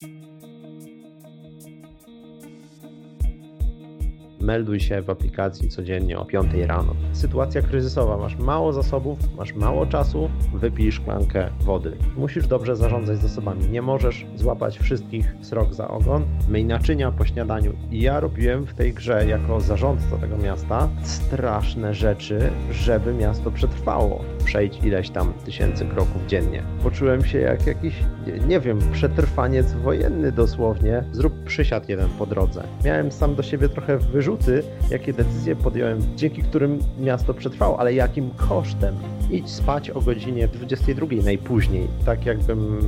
Thank you. Melduj się w aplikacji codziennie o 5 rano. Sytuacja kryzysowa, masz mało zasobów, masz mało czasu, wypij szklankę wody. Musisz dobrze zarządzać zasobami. Nie możesz złapać wszystkich srok za ogon. Myj naczynia po śniadaniu. I ja robiłem w tej grze jako zarządca tego miasta straszne rzeczy, żeby miasto przetrwało. Przejdź ileś tam tysięcy kroków dziennie. Poczułem się jak jakiś, nie wiem, przetrwaniec wojenny dosłownie. Zrób przysiad jeden po drodze. Miałem sam do siebie trochę wyrzut jakie decyzje podjąłem, dzięki którym miasto przetrwało, ale jakim kosztem. Idź spać o godzinie 22 najpóźniej, tak jakbym,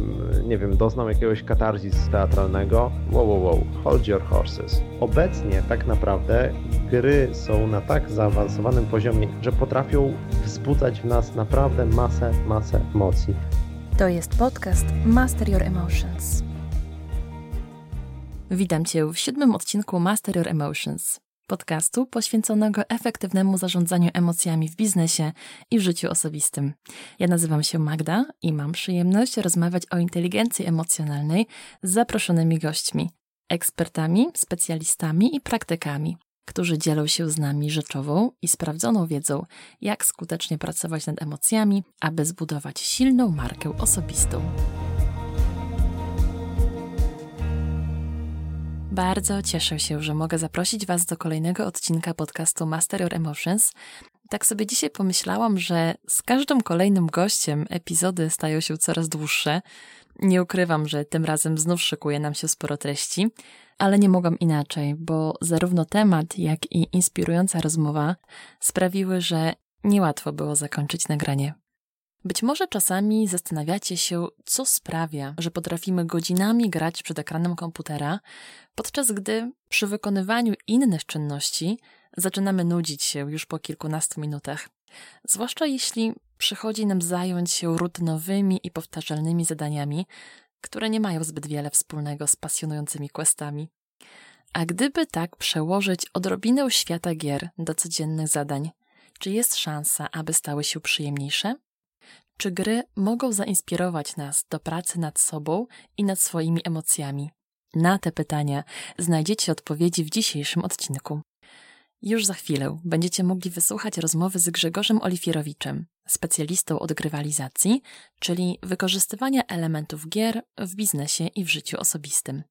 nie wiem, doznał jakiegoś katarzis teatralnego. Wow, wow, wow, hold your horses. Obecnie tak naprawdę gry są na tak zaawansowanym poziomie, że potrafią wzbudzać w nas naprawdę masę, masę emocji. To jest podcast Master Your Emotions. Witam Cię w siódmym odcinku Master Your Emotions podcastu poświęconego efektywnemu zarządzaniu emocjami w biznesie i w życiu osobistym. Ja nazywam się Magda i mam przyjemność rozmawiać o inteligencji emocjonalnej z zaproszonymi gośćmi, ekspertami, specjalistami i praktykami, którzy dzielą się z nami rzeczową i sprawdzoną wiedzą, jak skutecznie pracować nad emocjami, aby zbudować silną markę osobistą. Bardzo cieszę się, że mogę zaprosić Was do kolejnego odcinka podcastu Master Your Emotions. Tak sobie dzisiaj pomyślałam, że z każdym kolejnym gościem epizody stają się coraz dłuższe. Nie ukrywam, że tym razem znów szykuje nam się sporo treści, ale nie mogłam inaczej, bo zarówno temat, jak i inspirująca rozmowa sprawiły, że niełatwo było zakończyć nagranie. Być może czasami zastanawiacie się, co sprawia, że potrafimy godzinami grać przed ekranem komputera, podczas gdy przy wykonywaniu innych czynności zaczynamy nudzić się już po kilkunastu minutach. Zwłaszcza jeśli przychodzi nam zająć się rutynowymi i powtarzalnymi zadaniami, które nie mają zbyt wiele wspólnego z pasjonującymi questami. A gdyby tak przełożyć odrobinę świata gier do codziennych zadań, czy jest szansa, aby stały się przyjemniejsze? Czy gry mogą zainspirować nas do pracy nad sobą i nad swoimi emocjami? Na te pytania znajdziecie odpowiedzi w dzisiejszym odcinku. Już za chwilę będziecie mogli wysłuchać rozmowy z Grzegorzem Olifierowiczem, specjalistą od grywalizacji, czyli wykorzystywania elementów gier w biznesie i w życiu osobistym.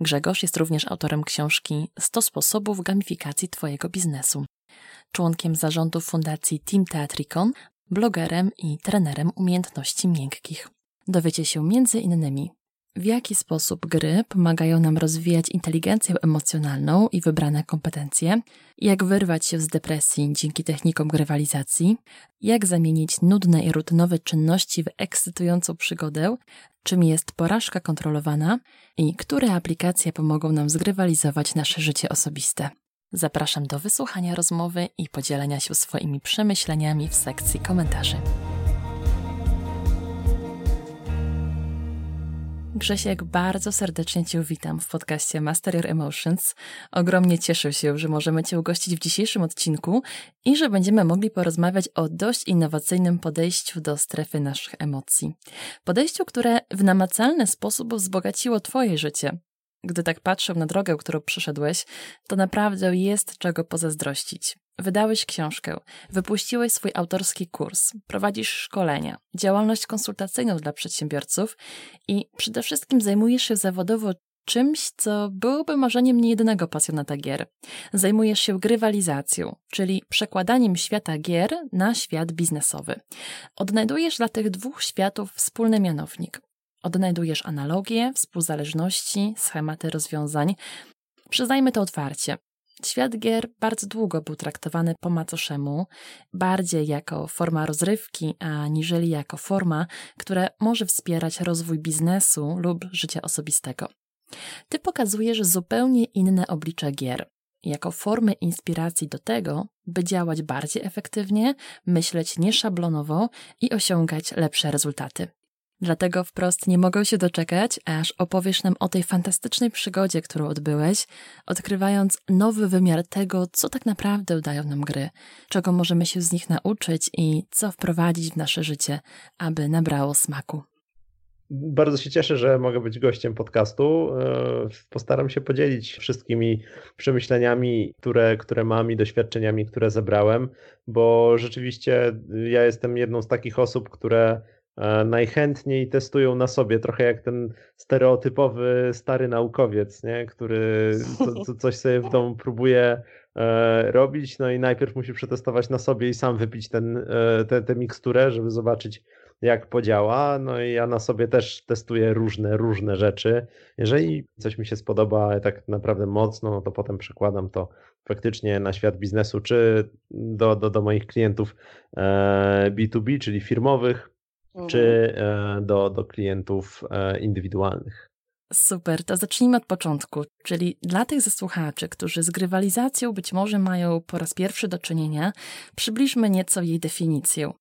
Grzegorz jest również autorem książki 100 sposobów gamifikacji Twojego biznesu. Członkiem zarządu fundacji Team Teatricon blogerem i trenerem umiejętności miękkich. Dowiecie się innymi, w jaki sposób gry pomagają nam rozwijać inteligencję emocjonalną i wybrane kompetencje, jak wyrwać się z depresji dzięki technikom grywalizacji, jak zamienić nudne i rutynowe czynności w ekscytującą przygodę, czym jest porażka kontrolowana i które aplikacje pomogą nam zgrywalizować nasze życie osobiste. Zapraszam do wysłuchania rozmowy i podzielenia się swoimi przemyśleniami w sekcji komentarzy. Grzesiek, bardzo serdecznie Cię witam w podcaście Master Your Emotions. Ogromnie cieszę się, że możemy Cię ugościć w dzisiejszym odcinku i że będziemy mogli porozmawiać o dość innowacyjnym podejściu do strefy naszych emocji. Podejściu, które w namacalny sposób wzbogaciło Twoje życie, gdy tak patrzę na drogę, którą przeszedłeś, to naprawdę jest czego pozazdrościć. Wydałeś książkę, wypuściłeś swój autorski kurs, prowadzisz szkolenia, działalność konsultacyjną dla przedsiębiorców i przede wszystkim zajmujesz się zawodowo czymś, co byłoby marzeniem niejednego pasjonata gier. Zajmujesz się grywalizacją, czyli przekładaniem świata gier na świat biznesowy. Odnajdujesz dla tych dwóch światów wspólny mianownik. Odnajdujesz analogie, współzależności, schematy rozwiązań. Przyznajmy to otwarcie. Świat gier bardzo długo był traktowany po macoszemu, bardziej jako forma rozrywki, aniżeli jako forma, która może wspierać rozwój biznesu lub życia osobistego. Ty pokazujesz zupełnie inne oblicze gier, jako formę inspiracji do tego, by działać bardziej efektywnie, myśleć nieszablonowo i osiągać lepsze rezultaty. Dlatego wprost nie mogę się doczekać, aż opowiesz nam o tej fantastycznej przygodzie, którą odbyłeś, odkrywając nowy wymiar tego, co tak naprawdę dają nam gry, czego możemy się z nich nauczyć i co wprowadzić w nasze życie, aby nabrało smaku. Bardzo się cieszę, że mogę być gościem podcastu. E, postaram się podzielić wszystkimi przemyśleniami, które, które mam i doświadczeniami, które zebrałem, bo rzeczywiście ja jestem jedną z takich osób, które najchętniej testują na sobie, trochę jak ten stereotypowy stary naukowiec, nie? który coś sobie w domu próbuje e, robić, no i najpierw musi przetestować na sobie i sam wypić ten, tę miksturę, żeby zobaczyć, jak podziała. No i ja na sobie też testuję różne, różne rzeczy. Jeżeli coś mi się spodoba tak naprawdę mocno, no to potem przekładam to faktycznie na świat biznesu, czy do, do, do moich klientów B2B, e, czyli firmowych, mhm. czy e, do, do klientów e, indywidualnych. Super, to zacznijmy od początku, czyli dla tych ze słuchaczy, którzy z grywalizacją być może mają po raz pierwszy do czynienia, przybliżmy nieco jej definicję.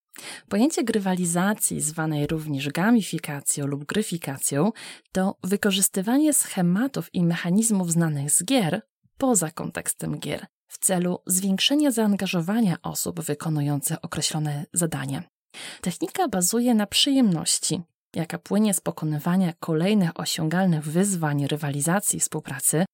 Pojęcie grywalizacji, zwanej również gamifikacją lub gryfikacją, to wykorzystywanie schematów i mechanizmów znanych z gier poza kontekstem gier w celu zwiększenia zaangażowania osób wykonujących określone zadania. Technika bazuje na przyjemności, jaka płynie z pokonywania kolejnych osiągalnych wyzwań rywalizacji współpracy,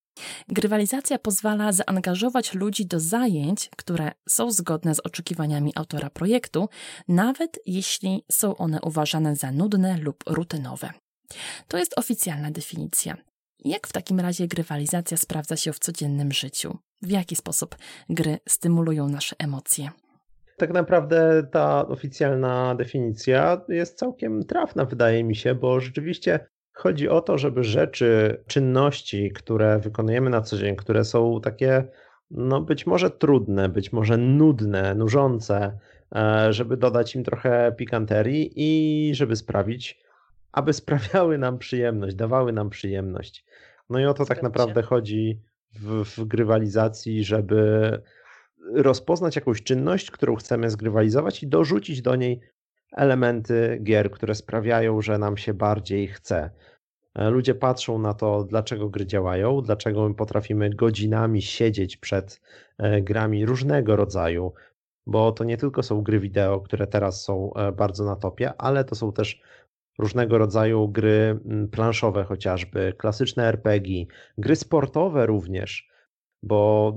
Grywalizacja pozwala zaangażować ludzi do zajęć, które są zgodne z oczekiwaniami autora projektu, nawet jeśli są one uważane za nudne lub rutynowe. To jest oficjalna definicja. Jak w takim razie grywalizacja sprawdza się w codziennym życiu? W jaki sposób gry stymulują nasze emocje? Tak naprawdę ta oficjalna definicja jest całkiem trafna, wydaje mi się, bo rzeczywiście Chodzi o to, żeby rzeczy, czynności, które wykonujemy na co dzień, które są takie, no być może trudne, być może nudne, nużące, e, żeby dodać im trochę pikanterii i żeby sprawić, aby sprawiały nam przyjemność, dawały nam przyjemność. No i o to tak naprawdę chodzi w, w grywalizacji, żeby rozpoznać jakąś czynność, którą chcemy zgrywalizować i dorzucić do niej elementy gier, które sprawiają, że nam się bardziej chce. E, ludzie patrzą na to, dlaczego gry działają, dlaczego my potrafimy godzinami siedzieć przed e, grami różnego rodzaju, bo to nie tylko są gry wideo, które teraz są e, bardzo na topie, ale to są też różnego rodzaju gry planszowe chociażby, klasyczne RPG, gry sportowe również, bo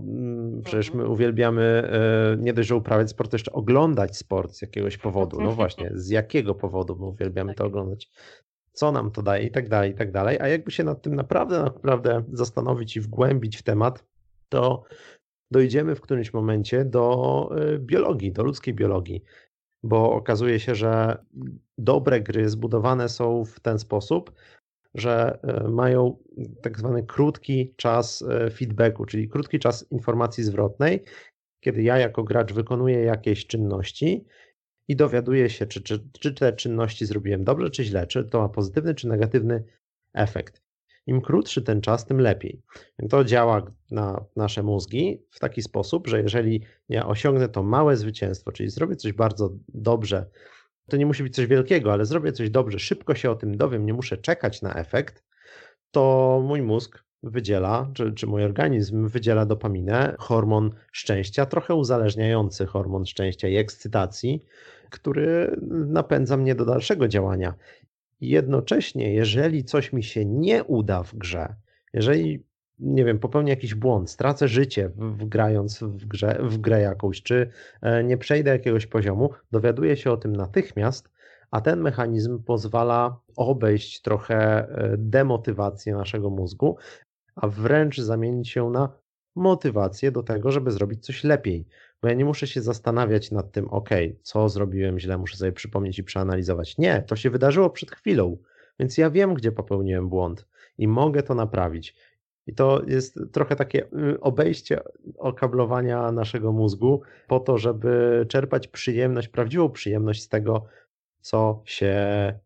przecież my uwielbiamy nie dość, że uprawiać sport, to jeszcze oglądać sport z jakiegoś powodu. No właśnie, z jakiego powodu my uwielbiamy to tak. oglądać? co nam to daje i tak dalej, i tak dalej. A jakby się nad tym naprawdę, naprawdę zastanowić i wgłębić w temat, to dojdziemy w którymś momencie do y, biologii, do ludzkiej biologii, bo okazuje się, że dobre gry zbudowane są w ten sposób, że y, mają tak zwany krótki czas y, feedbacku, czyli krótki czas informacji zwrotnej, kiedy ja jako gracz wykonuję jakieś czynności i dowiaduję się, czy, czy, czy te czynności zrobiłem dobrze, czy źle, czy to ma pozytywny, czy negatywny efekt. Im krótszy ten czas, tym lepiej. To działa na nasze mózgi w taki sposób, że jeżeli ja osiągnę to małe zwycięstwo, czyli zrobię coś bardzo dobrze, to nie musi być coś wielkiego, ale zrobię coś dobrze, szybko się o tym dowiem, nie muszę czekać na efekt, to mój mózg wydziela, czy, czy mój organizm wydziela dopaminę, hormon szczęścia, trochę uzależniający hormon szczęścia i ekscytacji, który napędza mnie do dalszego działania. Jednocześnie, jeżeli coś mi się nie uda w grze, jeżeli nie wiem, popełnię jakiś błąd, stracę życie w, grając w, w grę jakąś, czy e, nie przejdę jakiegoś poziomu, dowiaduję się o tym natychmiast, a ten mechanizm pozwala obejść trochę e, demotywację naszego mózgu, a wręcz zamienić się na motywację do tego, żeby zrobić coś lepiej. Bo ja nie muszę się zastanawiać nad tym, ok, co zrobiłem źle, muszę sobie przypomnieć i przeanalizować. Nie, to się wydarzyło przed chwilą, więc ja wiem, gdzie popełniłem błąd i mogę to naprawić. I to jest trochę takie y, obejście okablowania naszego mózgu po to, żeby czerpać przyjemność, prawdziwą przyjemność z tego, co się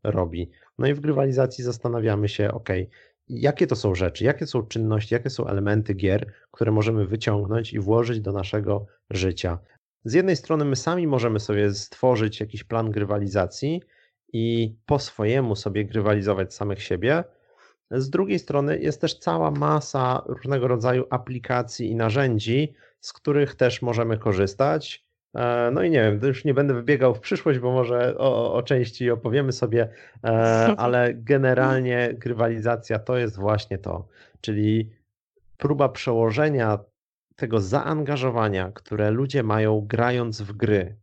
robi. No i w grywalizacji zastanawiamy się, ok, jakie to są rzeczy, jakie są czynności, jakie są elementy gier, które możemy wyciągnąć i włożyć do naszego życia. Z jednej strony my sami możemy sobie stworzyć jakiś plan grywalizacji i po swojemu sobie grywalizować samych siebie. Z drugiej strony jest też cała masa różnego rodzaju aplikacji i narzędzi, z których też możemy korzystać. E, no i nie wiem, już nie będę wybiegał w przyszłość, bo może o, o części opowiemy sobie, e, ale generalnie grywalizacja to jest właśnie to, czyli próba przełożenia tego zaangażowania, które ludzie mają grając w gry,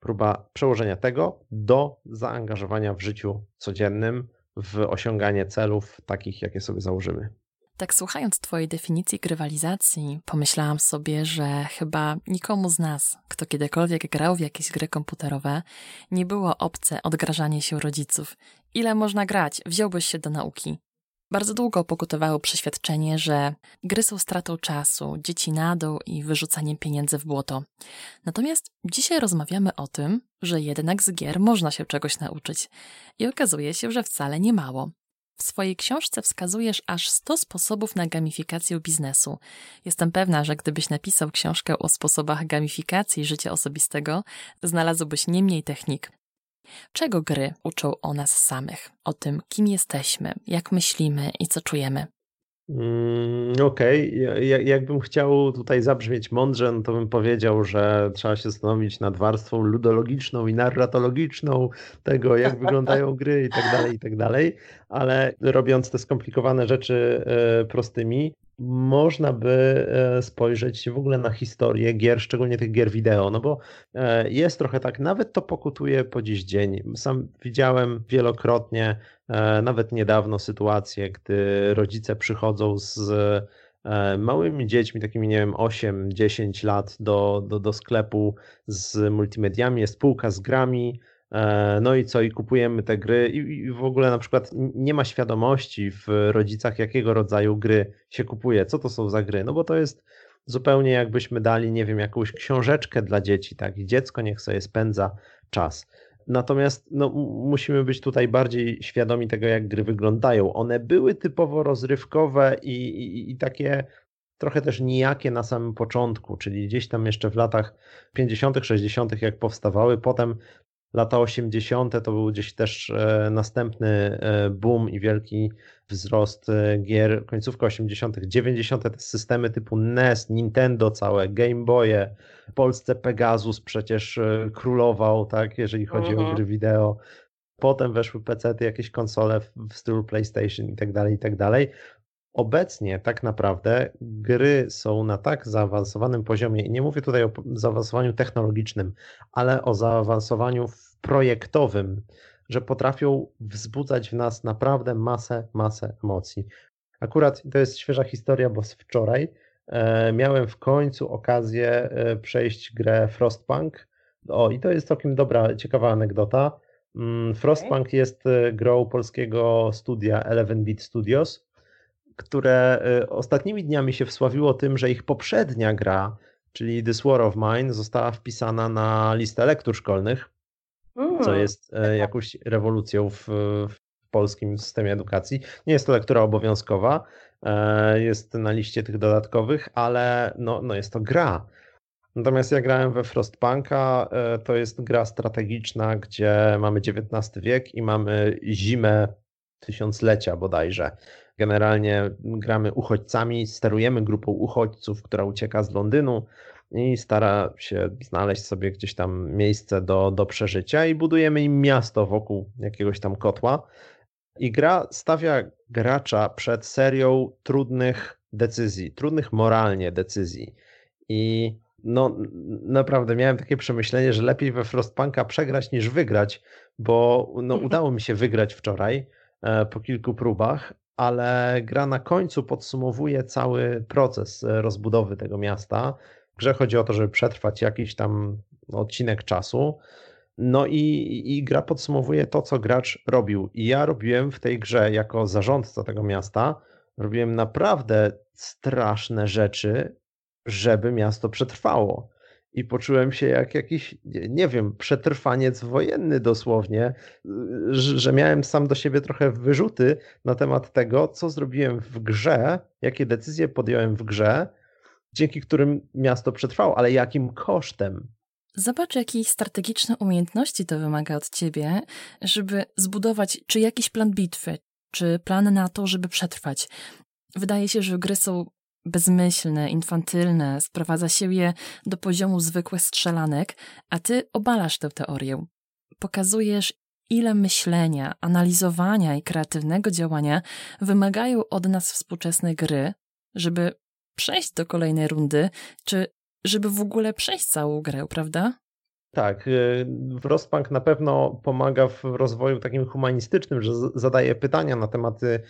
próba przełożenia tego do zaangażowania w życiu codziennym, w osiąganie celów takich, jakie sobie założymy. Tak słuchając Twojej definicji grywalizacji, pomyślałam sobie, że chyba nikomu z nas, kto kiedykolwiek grał w jakieś gry komputerowe, nie było obce odgrażanie się rodziców. Ile można grać? Wziąłbyś się do nauki. Bardzo długo pokutowało przeświadczenie, że gry są stratą czasu, dzieci na dół i wyrzucaniem pieniędzy w błoto. Natomiast dzisiaj rozmawiamy o tym, że jednak z gier można się czegoś nauczyć. I okazuje się, że wcale nie mało. W swojej książce wskazujesz aż 100 sposobów na gamifikację biznesu. Jestem pewna, że gdybyś napisał książkę o sposobach gamifikacji życia osobistego, znalazłbyś nie mniej technik. Czego gry uczą o nas samych? O tym, kim jesteśmy, jak myślimy i co czujemy? Mm, okej, okay. jakbym chciał tutaj zabrzmieć mądrze, no to bym powiedział, że trzeba się zastanowić nad warstwą ludologiczną i narratologiczną tego, jak wyglądają gry i tak dalej, i tak dalej, ale robiąc te skomplikowane rzeczy e, prostymi, można by e, spojrzeć w ogóle na historię gier, szczególnie tych gier wideo, no bo e, jest trochę tak, nawet to pokutuje po dziś dzień. Sam widziałem wielokrotnie, e, nawet niedawno sytuację, gdy rodzice przychodzą z małymi dziećmi, takimi nie wiem, 8-10 lat do, do, do sklepu z multimediami, jest półka z grami, no i co, i kupujemy te gry, i w ogóle na przykład nie ma świadomości w rodzicach, jakiego rodzaju gry się kupuje, co to są za gry, no bo to jest zupełnie jakbyśmy dali, nie wiem, jakąś książeczkę dla dzieci, tak, i dziecko niech sobie spędza czas. Natomiast no, musimy być tutaj bardziej świadomi tego, jak gry wyglądają. One były typowo rozrywkowe i, i, i takie trochę też nijakie na samym początku, czyli gdzieś tam jeszcze w latach 50., 60., jak powstawały, potem lata 80. to był gdzieś też e, następny e, boom i wielki wzrost e, gier. Końcówka 80., 90. te systemy typu NES, Nintendo całe, Game Boye, w Polsce Pegasus przecież królował, tak, jeżeli chodzi o mhm. gry wideo. Potem weszły PC, jakieś konsole w stylu PlayStation i tak dalej, i tak dalej. Obecnie tak naprawdę gry są na tak zaawansowanym poziomie, i nie mówię tutaj o zaawansowaniu technologicznym, ale o zaawansowaniu projektowym, że potrafią wzbudzać w nas naprawdę masę, masę emocji. Akurat to jest świeża historia, bo z wczoraj e, miałem w końcu okazję e, przejść grę Frostpunk. O, i to jest całkiem dobra, ciekawa anegdota. Mm, Frostpunk okay. jest e, grą polskiego studia 11-bit Studios które y, ostatnimi dniami się wsławiło tym, że ich poprzednia gra, czyli This War of Mine, została wpisana na listę lektur szkolnych, mm, co jest e, jakąś rewolucją w, w polskim systemie edukacji. Nie jest to lektura obowiązkowa, e, jest na liście tych dodatkowych, ale no, no jest to gra. Natomiast ja grałem we Frostpunka, e, to jest gra strategiczna, gdzie mamy XIX wiek i mamy zimę tysiąclecia bodajże. Generalnie gramy uchodźcami, sterujemy grupą uchodźców, która ucieka z Londynu i stara się znaleźć sobie gdzieś tam miejsce do, do przeżycia i budujemy im miasto wokół jakiegoś tam kotła. I gra stawia gracza przed serią trudnych decyzji, trudnych moralnie decyzji. I no naprawdę miałem takie przemyślenie, że lepiej we Frostpunka przegrać niż wygrać, bo no, udało mi się wygrać wczoraj e, po kilku próbach, ale gra na końcu podsumowuje cały proces e, rozbudowy tego miasta. W grze chodzi o to, żeby przetrwać jakiś tam odcinek czasu. No i, i gra podsumowuje to, co gracz robił. I ja robiłem w tej grze jako zarządca tego miasta, robiłem naprawdę straszne rzeczy, żeby miasto przetrwało i poczułem się jak jakiś, nie wiem, przetrwaniec wojenny dosłownie, że miałem sam do siebie trochę wyrzuty na temat tego, co zrobiłem w grze, jakie decyzje podjąłem w grze, dzięki którym miasto przetrwało, ale jakim kosztem. Zobacz, jakiej strategiczne umiejętności to wymaga od ciebie, żeby zbudować czy jakiś plan bitwy, czy plan na to, żeby przetrwać. Wydaje się, że gry są bezmyślne, infantylne, sprowadza się je do poziomu zwykłych strzelanek, a ty obalasz tę teorię. Pokazujesz, ile myślenia, analizowania i kreatywnego działania wymagają od nas współczesne gry, żeby przejść do kolejnej rundy, czy żeby w ogóle przejść całą grę, prawda? Tak, y, Frostpunk na pewno pomaga w rozwoju takim humanistycznym, że zadaje pytania na tematy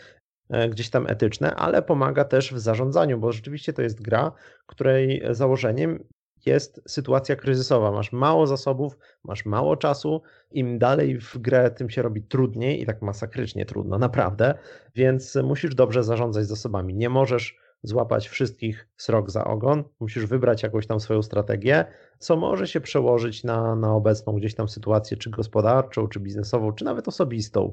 gdzieś tam etyczne, ale pomaga też w zarządzaniu, bo rzeczywiście to jest gra, której założeniem jest sytuacja kryzysowa. Masz mało zasobów, masz mało czasu. Im dalej w grę, tym się robi trudniej i tak masakrycznie trudno, naprawdę. Więc musisz dobrze zarządzać zasobami. Nie możesz złapać wszystkich srok za ogon, musisz wybrać jakąś tam swoją strategię, co może się przełożyć na, na obecną gdzieś tam sytuację, czy gospodarczą, czy biznesową, czy nawet osobistą,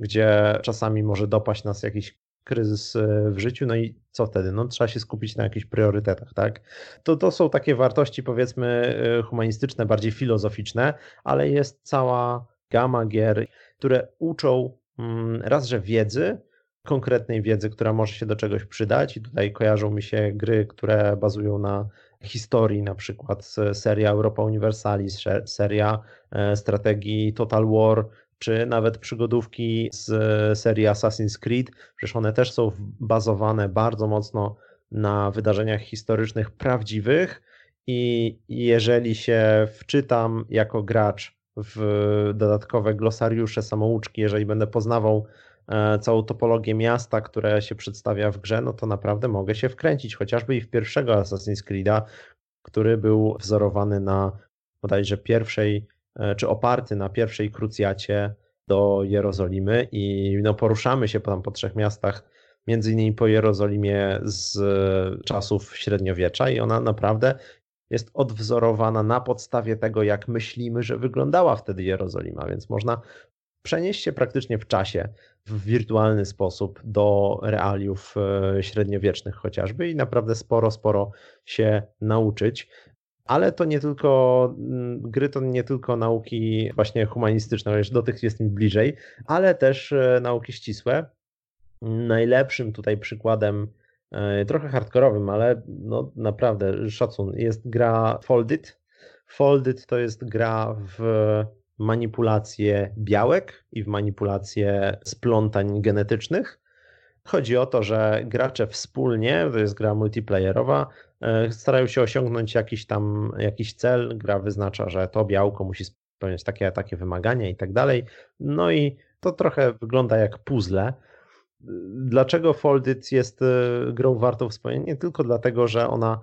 gdzie czasami może dopaść nas jakiś kryzys e, w życiu, no i co wtedy? No trzeba się skupić na jakichś priorytetach, tak? To, to są takie wartości powiedzmy e, humanistyczne, bardziej filozoficzne, ale jest cała gama gier, które uczą mm, raz, że wiedzy, konkretnej wiedzy, która może się do czegoś przydać. I tutaj kojarzą mi się gry, które bazują na historii, na przykład seria Europa Universalis, seria e, strategii Total War, czy nawet przygodówki z serii Assassin's Creed. Przecież one też są bazowane bardzo mocno na wydarzeniach historycznych prawdziwych. I jeżeli się wczytam jako gracz w dodatkowe glosariusze, samouczki, jeżeli będę poznawał E, całą topologię miasta, które się przedstawia w grze, no to naprawdę mogę się wkręcić, chociażby i w pierwszego Assassin's Creed'a, który był wzorowany na bodajże pierwszej, czy oparty na pierwszej krucjacie do Jerozolimy i no poruszamy się tam po trzech miastach, między innymi po Jerozolimie z czasów średniowiecza i ona naprawdę jest odwzorowana na podstawie tego, jak myślimy, że wyglądała wtedy Jerozolima, więc można przenieść się praktycznie w czasie w wirtualny sposób do realiów e, średniowiecznych chociażby i naprawdę sporo, sporo się nauczyć. Ale to nie tylko, mm, gry to nie tylko nauki właśnie humanistyczne, chociaż do tych jest mi bliżej, ale też e, nauki ścisłe. Najlepszym tutaj przykładem, e, trochę hardkorowym, ale no naprawdę szacun, jest gra Folded. Folded to jest gra w manipulację białek i w manipulację splątań genetycznych. Chodzi o to, że gracze wspólnie, to jest gra multiplayerowa, starają się osiągnąć jakiś tam jakiś cel. Gra wyznacza, że to białko musi spełniać takie, takie wymagania i tak dalej. No i to trochę wygląda jak puzzle. Dlaczego Folded jest e, grą wartą wspomnienia? Nie tylko dlatego, że ona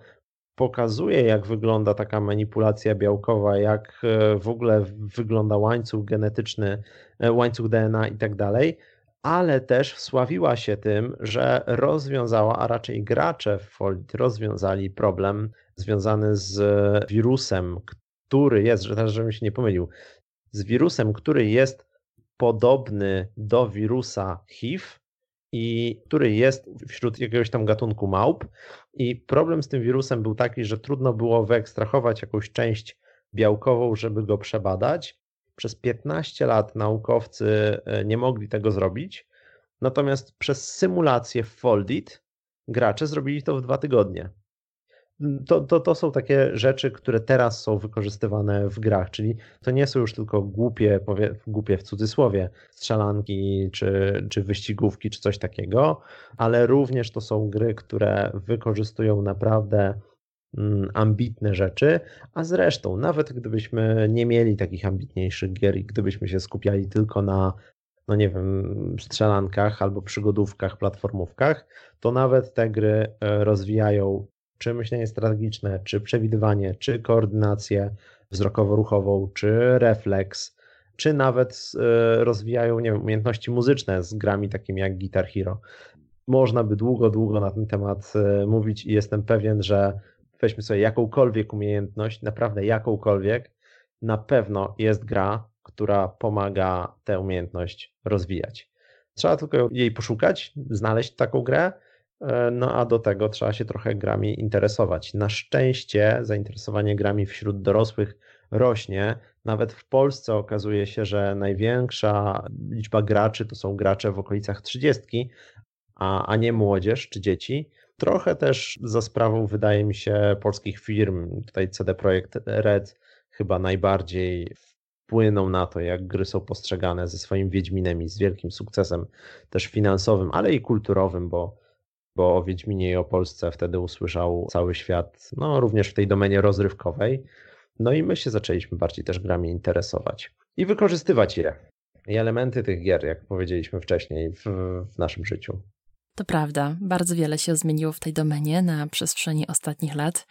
pokazuje, jak wygląda taka manipulacja białkowa, jak e, w ogóle wygląda łańcuch genetyczny, e, łańcuch DNA i tak dalej, ale też sławiła się tym, że rozwiązała, a raczej gracze w Folit rozwiązali problem związany z wirusem, który jest, że teraz żebym się nie pomylił, z wirusem, który jest podobny do wirusa HIV, i który jest wśród jakiegoś tam gatunku małp. I problem z tym wirusem był taki, że trudno było wyekstrahować jakąś część białkową, żeby go przebadać. Przez 15 lat naukowcy e, nie mogli tego zrobić. Natomiast przez symulację w Foldit gracze zrobili to w dwa tygodnie to, to, to są takie rzeczy, które teraz są wykorzystywane w grach, czyli to nie są już tylko głupie, powie, głupie w cudzysłowie, strzelanki czy, czy wyścigówki czy coś takiego, ale również to są gry, które wykorzystują naprawdę mm, ambitne rzeczy, a zresztą nawet gdybyśmy nie mieli takich ambitniejszych gier i gdybyśmy się skupiali tylko na no nie wiem, strzelankach albo przygodówkach, platformówkach, to nawet te gry e, rozwijają czy myślenie strategiczne, czy przewidywanie, czy koordynację wzrokowo-ruchową, czy refleks, czy nawet e, rozwijają nie wiem, umiejętności muzyczne z grami takimi jak Guitar Hero. Można by długo, długo na ten temat e, mówić i jestem pewien, że weźmy sobie jakąkolwiek umiejętność, naprawdę jakąkolwiek, na pewno jest gra, która pomaga tę umiejętność rozwijać. Trzeba tylko jej poszukać, znaleźć taką grę, E, no a do tego trzeba się trochę grami interesować. Na szczęście zainteresowanie grami wśród dorosłych rośnie. Nawet w Polsce okazuje się, że największa liczba graczy to są gracze w okolicach 30, a, a nie młodzież czy dzieci. Trochę też za sprawą, wydaje mi się, polskich firm, tutaj CD Projekt Red chyba najbardziej wpłyną na to, jak gry są postrzegane ze swoim Wiedźminem i z wielkim sukcesem też finansowym, ale i kulturowym, bo, bo o Wiedźminie i o Polsce wtedy usłyszał cały świat, no również w tej domenie rozrywkowej. No i my się zaczęliśmy bardziej też grami interesować i wykorzystywać je. I elementy tych gier, jak powiedzieliśmy wcześniej, w, w naszym życiu. To prawda, bardzo wiele się zmieniło w tej domenie na przestrzeni ostatnich lat.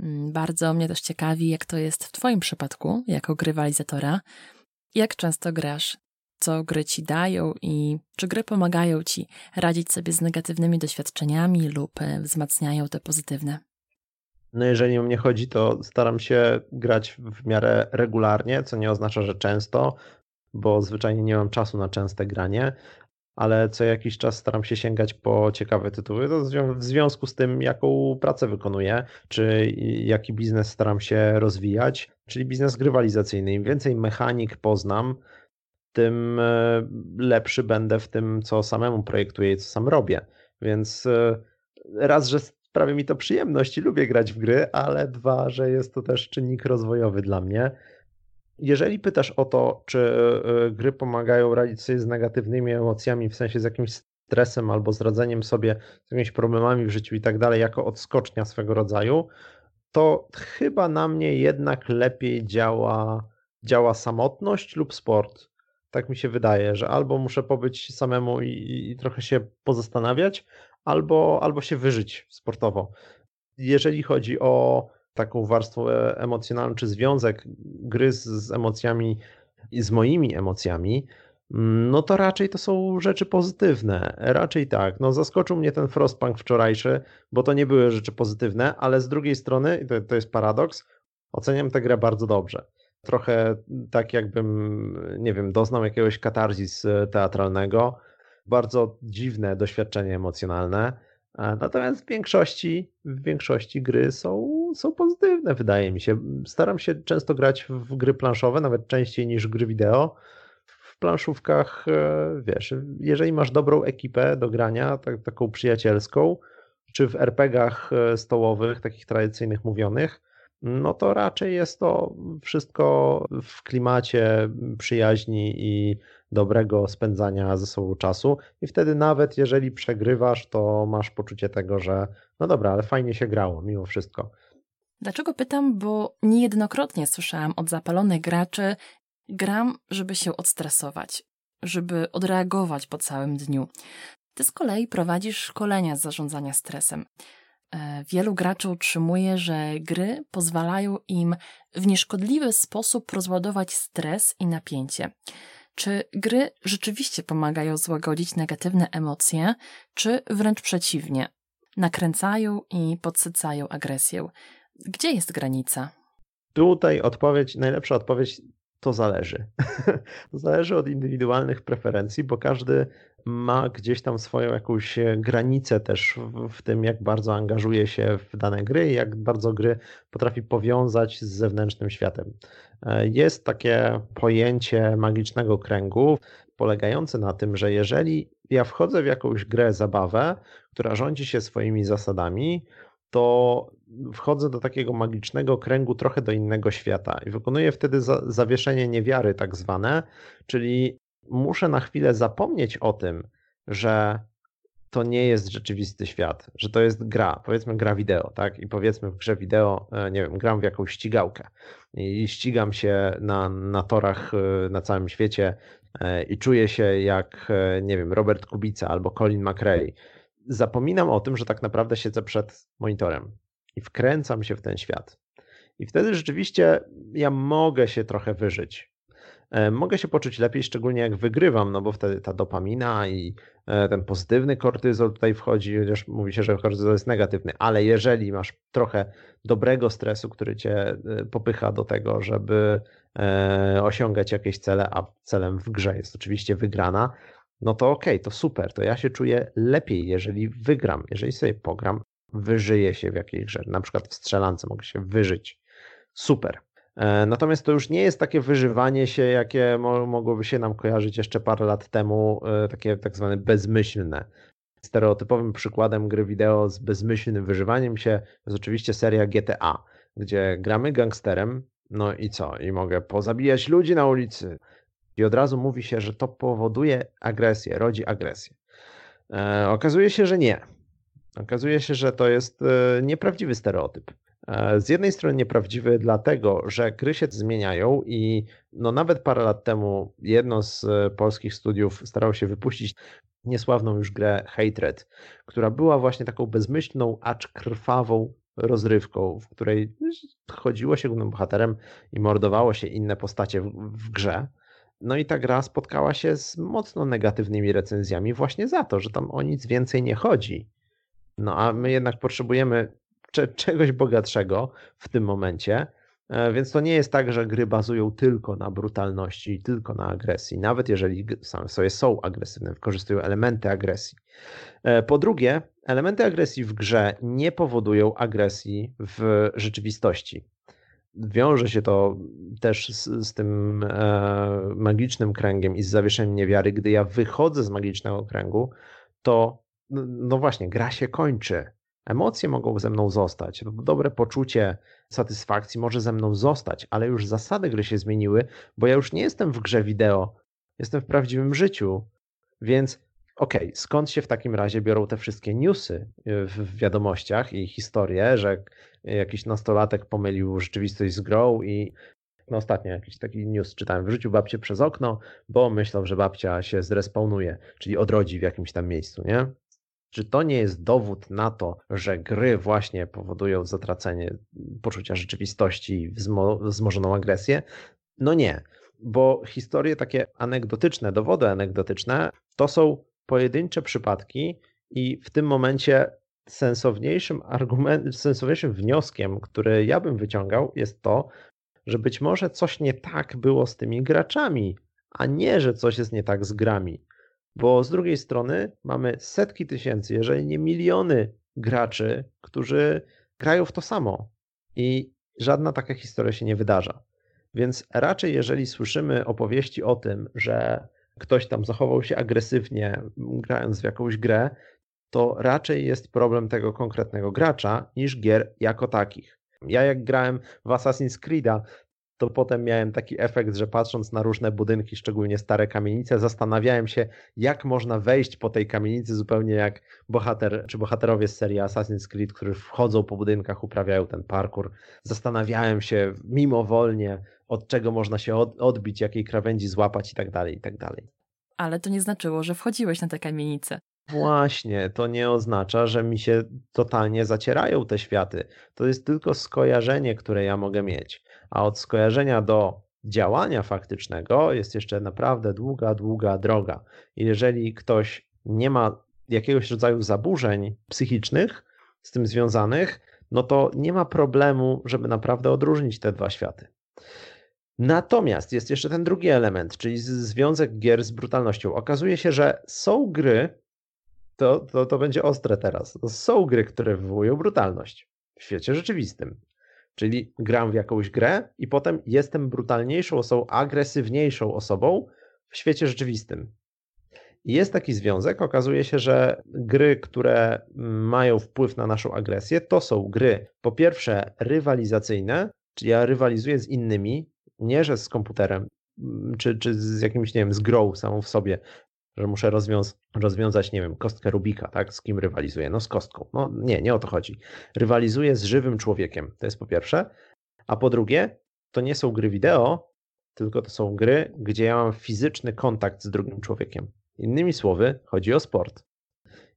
Mm, bardzo mnie też ciekawi, jak to jest w Twoim przypadku, jako grywalizatora. Jak często grasz? Co gry ci dają i czy gry pomagają ci radzić sobie z negatywnymi doświadczeniami lub e, wzmacniają te pozytywne? No jeżeli o mnie chodzi, to staram się grać w miarę regularnie, co nie oznacza, że często, bo zwyczajnie nie mam czasu na częste granie, ale co jakiś czas staram się sięgać po ciekawe tytuły. To w związku z tym, jaką pracę wykonuję, czy jaki biznes staram się rozwijać, czyli biznes grywalizacyjny. Im więcej mechanik poznam, tym e, lepszy będę w tym, co samemu projektuję i co sam robię. Więc e, raz, że sprawia mi to przyjemność i lubię grać w gry, ale dwa, że jest to też czynnik rozwojowy dla mnie. Jeżeli pytasz o to, czy e, gry pomagają radzić sobie z negatywnymi emocjami, w sensie z jakimś stresem albo z radzeniem sobie z jakimiś problemami w życiu i tak dalej, jako odskocznia swego rodzaju, to chyba na mnie jednak lepiej działa, działa samotność lub sport. Tak mi się wydaje, że albo muszę pobyć samemu i, i trochę się pozastanawiać, albo, albo się wyżyć sportowo. Jeżeli chodzi o taką warstwę emocjonalną, czy związek gry z, z emocjami i z moimi emocjami, mm, no to raczej to są rzeczy pozytywne. Raczej tak. No zaskoczył mnie ten Frostpunk wczorajszy, bo to nie były rzeczy pozytywne, ale z drugiej strony, to, to jest paradoks, oceniam tę grę bardzo dobrze. Trochę tak jakbym, nie wiem, doznał jakiegoś katarzis teatralnego. Bardzo dziwne doświadczenie emocjonalne Natomiast w większości, w większości gry są, są pozytywne, wydaje mi się. Staram się często grać w gry planszowe, nawet częściej niż gry wideo. W planszówkach, e, wiesz, jeżeli masz dobrą ekipę do grania, tak, taką przyjacielską, czy w RPGach e, stołowych, takich tradycyjnych mówionych, no to raczej jest to wszystko w klimacie przyjaźni i dobrego spędzania ze sobą czasu. I wtedy nawet jeżeli przegrywasz, to masz poczucie tego, że no dobra, ale fajnie się grało mimo wszystko. Dlaczego pytam? Bo niejednokrotnie słyszałam od zapalonych graczy, gram, żeby się odstresować, żeby odreagować po całym dniu. Ty z kolei prowadzisz szkolenia z zarządzania stresem. E, wielu graczy utrzymuje, że gry pozwalają im w nieszkodliwy sposób rozładować stres i napięcie. Czy gry rzeczywiście pomagają złagodzić negatywne emocje, czy wręcz przeciwnie, nakręcają i podsycają agresję? Gdzie jest granica? Tutaj odpowiedź, najlepsza odpowiedź to zależy. to zależy od indywidualnych preferencji, bo każdy ma gdzieś tam swoją jakąś granicę też w, w, tym, jak bardzo angażuje się w dane gry i jak bardzo gry potrafi powiązać z zewnętrznym światem. E, jest takie pojęcie magicznego kręgu, polegające na tym, że jeżeli ja wchodzę w jakąś grę, zabawę, która rządzi się swoimi zasadami, to wchodzę do takiego magicznego kręgu trochę do innego świata i wykonuję wtedy zawieszenie niewiary, tak zwane, czyli muszę na chwilę zapomnieć o tym, że to nie jest rzeczywisty świat, że to jest gra, powiedzmy gra wideo, tak? I powiedzmy w grze wideo, e, nie wiem, gram w jakąś ścigałkę i ścigam się na, na torach e, na całym świecie e, i czuję się jak, nie wiem, Robert Kubica albo Colin McRae. Zapominam o tym, że tak naprawdę siedzę przed monitorem i wkręcam się w ten świat. I wtedy rzeczywiście ja mogę się trochę wyżyć. E, mogę się poczuć lepiej, szczególnie jak wygrywam, no bo wtedy ta dopamina i e, ten pozytywny kortyzol tutaj wchodzi, chociaż mówi się, że kortyzol jest negatywny, ale jeżeli masz trochę dobrego stresu, który cię e, popycha do tego, żeby osiągać jakieś cele, a celem w grze jest oczywiście wygrana, no to okej, okay, to super, to ja się czuję lepiej, jeżeli wygram, jeżeli sobie pogram, wyżyję się w jakiejś grze, na przykład w strzelance mogę się wyżyć, super. E, natomiast to już nie jest takie wyżywanie się, jakie mogłoby się nam kojarzyć jeszcze parę lat temu, e, takie tak zwane bezmyślne. stereotypowym przykładem gry wideo z bezmyślnym wyżywaniem się jest oczywiście seria GTA, gdzie gramy gangsterem, no i co? I mogę pozabijać ludzi na ulicy. I od razu mówi się, że to powoduje agresję, rodzi agresję. E, okazuje się, że nie. Okazuje się, że to jest e, nieprawdziwy stereotyp. E, z jednej strony nieprawdziwy, dlatego że gry się zmieniają i no nawet parę lat temu jedno z e, polskich studiów starało się wypuścić niesławną już grę Hatred, która była właśnie taką bezmyślną, acz krwawą rozrywką, w której chodziło się głównym bohaterem i mordowało się inne postacie w, w grze. No i ta gra spotkała się z mocno negatywnymi recenzjami właśnie za to, że tam o nic więcej nie chodzi. No a my jednak potrzebujemy czegoś bogatszego w tym momencie. E, więc to nie jest tak, że gry bazują tylko na brutalności, tylko na agresji, nawet jeżeli same sobie są agresywne, wykorzystują elementy agresji. E, po drugie, elementy agresji w grze nie powodują agresji w rzeczywistości. Wiąże się to też z, z tym e, magicznym kręgiem i z zawieszeniem niewiary. Gdy ja wychodzę z magicznego kręgu, to no, no właśnie, gra się kończy. Emocje mogą ze mną zostać, dobre poczucie satysfakcji może ze mną zostać, ale już zasady gry się zmieniły, bo ja już nie jestem w grze wideo, jestem w prawdziwym życiu. Więc okej, okay, skąd się w takim razie biorą te wszystkie newsy w wiadomościach i historie, że jakiś nastolatek pomylił rzeczywistość z grą i no ostatnio jakiś taki news czytałem, wrzucił babcię przez okno, bo myślał, że babcia się zrespawnuje, czyli odrodzi w jakimś tam miejscu, nie? Czy to nie jest dowód na to, że gry właśnie powodują zatracenie poczucia rzeczywistości i wzmożoną agresję? No nie, bo historie takie anegdotyczne, dowody anegdotyczne to są pojedyncze przypadki i w tym momencie sensowniejszym argumentem, sensowniejszym wnioskiem, który ja bym wyciągał, jest to, że być może coś nie tak było z tymi graczami, a nie, że coś jest nie tak z grami. Bo z drugiej strony mamy setki tysięcy, jeżeli nie miliony graczy, którzy grają w to samo i żadna taka historia się nie wydarza. Więc raczej, jeżeli słyszymy opowieści o tym, że ktoś tam zachował się agresywnie, grając w jakąś grę, to raczej jest problem tego konkretnego gracza niż gier jako takich. Ja jak grałem w Assassin's Creed'a, to potem miałem taki efekt, że patrząc na różne budynki, szczególnie stare kamienice, zastanawiałem się, jak można wejść po tej kamienicy zupełnie jak bohater, czy bohaterowie z serii Assassin's Creed, którzy wchodzą po budynkach, uprawiają ten parkour. Zastanawiałem się mimowolnie, od czego można się odbić, jakiej krawędzi złapać i tak dalej, i tak dalej. Ale to nie znaczyło, że wchodziłeś na tę kamienicę. Właśnie, to nie oznacza, że mi się totalnie zacierają te światy. To jest tylko skojarzenie, które ja mogę mieć. A od skojarzenia do działania faktycznego jest jeszcze naprawdę długa, długa droga. I jeżeli ktoś nie ma jakiegoś rodzaju zaburzeń psychicznych z tym związanych, no to nie ma problemu, żeby naprawdę odróżnić te dwa światy. Natomiast jest jeszcze ten drugi element, czyli związek gier z brutalnością. Okazuje się, że są gry, to, to, to będzie ostre teraz, są gry, które wywołują brutalność w świecie rzeczywistym. Czyli gram w jakąś grę i potem jestem brutalniejszą osobą, agresywniejszą osobą w świecie rzeczywistym. I jest taki związek. Okazuje się, że gry, które mają wpływ na naszą agresję, to są gry po pierwsze rywalizacyjne, czyli ja rywalizuję z innymi, nie że z komputerem, czy, czy z jakimś, nie wiem, z grą samą w sobie, że muszę rozwiąz rozwiązać, nie wiem, kostkę Rubika, tak? Z kim rywalizuję? No z kostką. No nie, nie o to chodzi. Rywalizuję z żywym człowiekiem. To jest po pierwsze. A po drugie, to nie są gry wideo, tylko to są gry, gdzie ja mam fizyczny kontakt z drugim człowiekiem. Innymi słowy, chodzi o sport.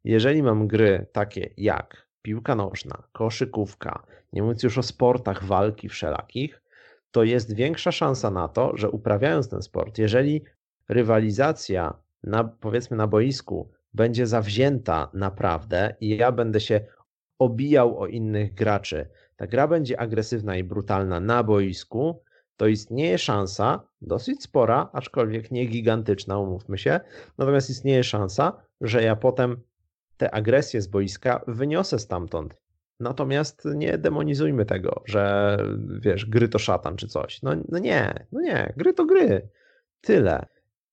Jeżeli mam gry takie jak piłka nożna, koszykówka, nie mówiąc już o sportach walki wszelakich, to jest większa szansa na to, że uprawiając ten sport, jeżeli rywalizacja na, powiedzmy na boisku będzie zawzięta naprawdę i ja będę się obijał o innych graczy, ta gra będzie agresywna i brutalna na boisku, to istnieje szansa, dosyć spora, aczkolwiek nie gigantyczna, umówmy się, natomiast istnieje szansa, że ja potem tę agresję z boiska wyniosę stamtąd. Natomiast nie demonizujmy tego, że wiesz, gry to szatan czy coś. No, no nie, no nie, gry to gry. Tyle.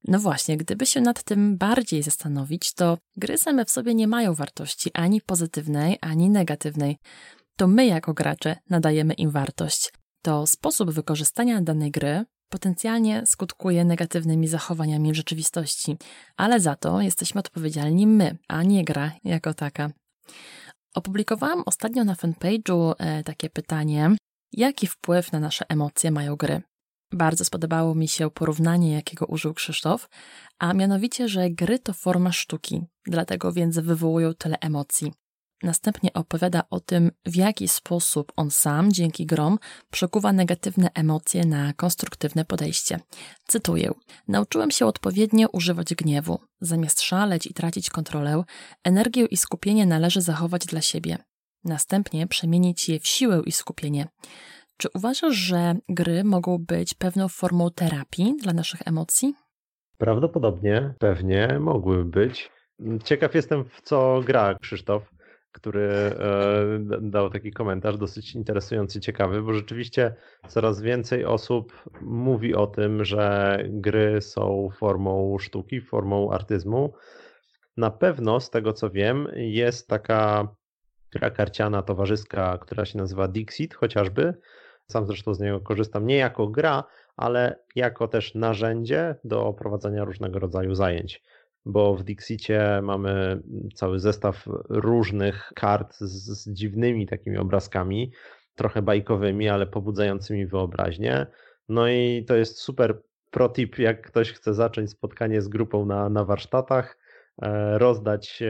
No właśnie, gdyby się nad tym bardziej zastanowić, to gry same w sobie nie mają wartości ani pozytywnej, ani negatywnej. To my jako gracze nadajemy im wartość. To sposób wykorzystania danej gry potencjalnie skutkuje negatywnymi zachowaniami w rzeczywistości, ale za to jesteśmy odpowiedzialni my, a nie gra jako taka. Opublikowałam ostatnio na fanpage'u e, takie pytanie: jaki wpływ na nasze emocje mają gry? Bardzo spodobało mi się porównanie, jakiego użył Krzysztof, a mianowicie, że gry to forma sztuki, dlatego więc wywołują tyle emocji. Następnie opowiada o tym, w jaki sposób on sam dzięki grom przekuwa negatywne emocje na konstruktywne podejście. Cytuję: Nauczyłem się odpowiednio używać gniewu. Zamiast szaleć i tracić kontrolę, energię i skupienie należy zachować dla siebie. Następnie przemienić je w siłę i skupienie. Czy uważasz, że gry mogą być pewną formą terapii dla naszych emocji? Prawdopodobnie, pewnie mogłyby być. Ciekaw jestem, w co gra Krzysztof, który e, dał taki komentarz dosyć interesujący, ciekawy, bo rzeczywiście coraz więcej osób mówi o tym, że gry są formą sztuki, formą artyzmu. Na pewno, z tego co wiem, jest taka gra karciana towarzyska, która się nazywa Dixit chociażby, sam zresztą z niego korzystam nie jako gra, ale jako też narzędzie do prowadzenia różnego rodzaju zajęć. Bo w Dixicie mamy cały zestaw różnych kart z, z dziwnymi takimi obrazkami, trochę bajkowymi, ale pobudzającymi wyobraźnię. No i to jest super protip, jak ktoś chce zacząć spotkanie z grupą na, na warsztatach, e, rozdać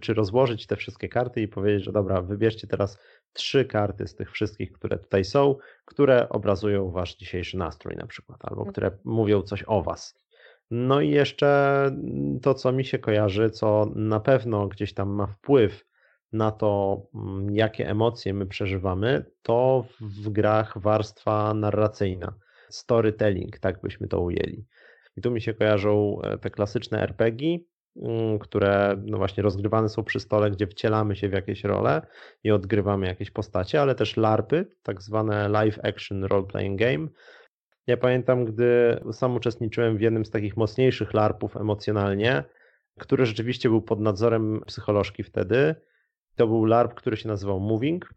czy rozłożyć te wszystkie karty i powiedzieć, że dobra, wybierzcie teraz trzy karty z tych wszystkich, które tutaj są, które obrazują wasz dzisiejszy nastrój na przykład, albo mhm. które mówią coś o was. No i jeszcze to, co mi się kojarzy, co na pewno gdzieś tam ma wpływ na to, mm, jakie emocje my przeżywamy, to w grach warstwa narracyjna, storytelling, tak byśmy to ujęli. I tu mi się kojarzą e, te klasyczne RPG, które no właśnie rozgrywane są przy stole, gdzie wcielamy się w jakieś role i odgrywamy jakieś postacie, ale też LARPy, tak zwane Live Action Role Playing Game. Ja pamiętam, gdy sam uczestniczyłem w jednym z takich mocniejszych LARPów emocjonalnie, który rzeczywiście był pod nadzorem psycholożki wtedy. To był LARP, który się nazywał Moving.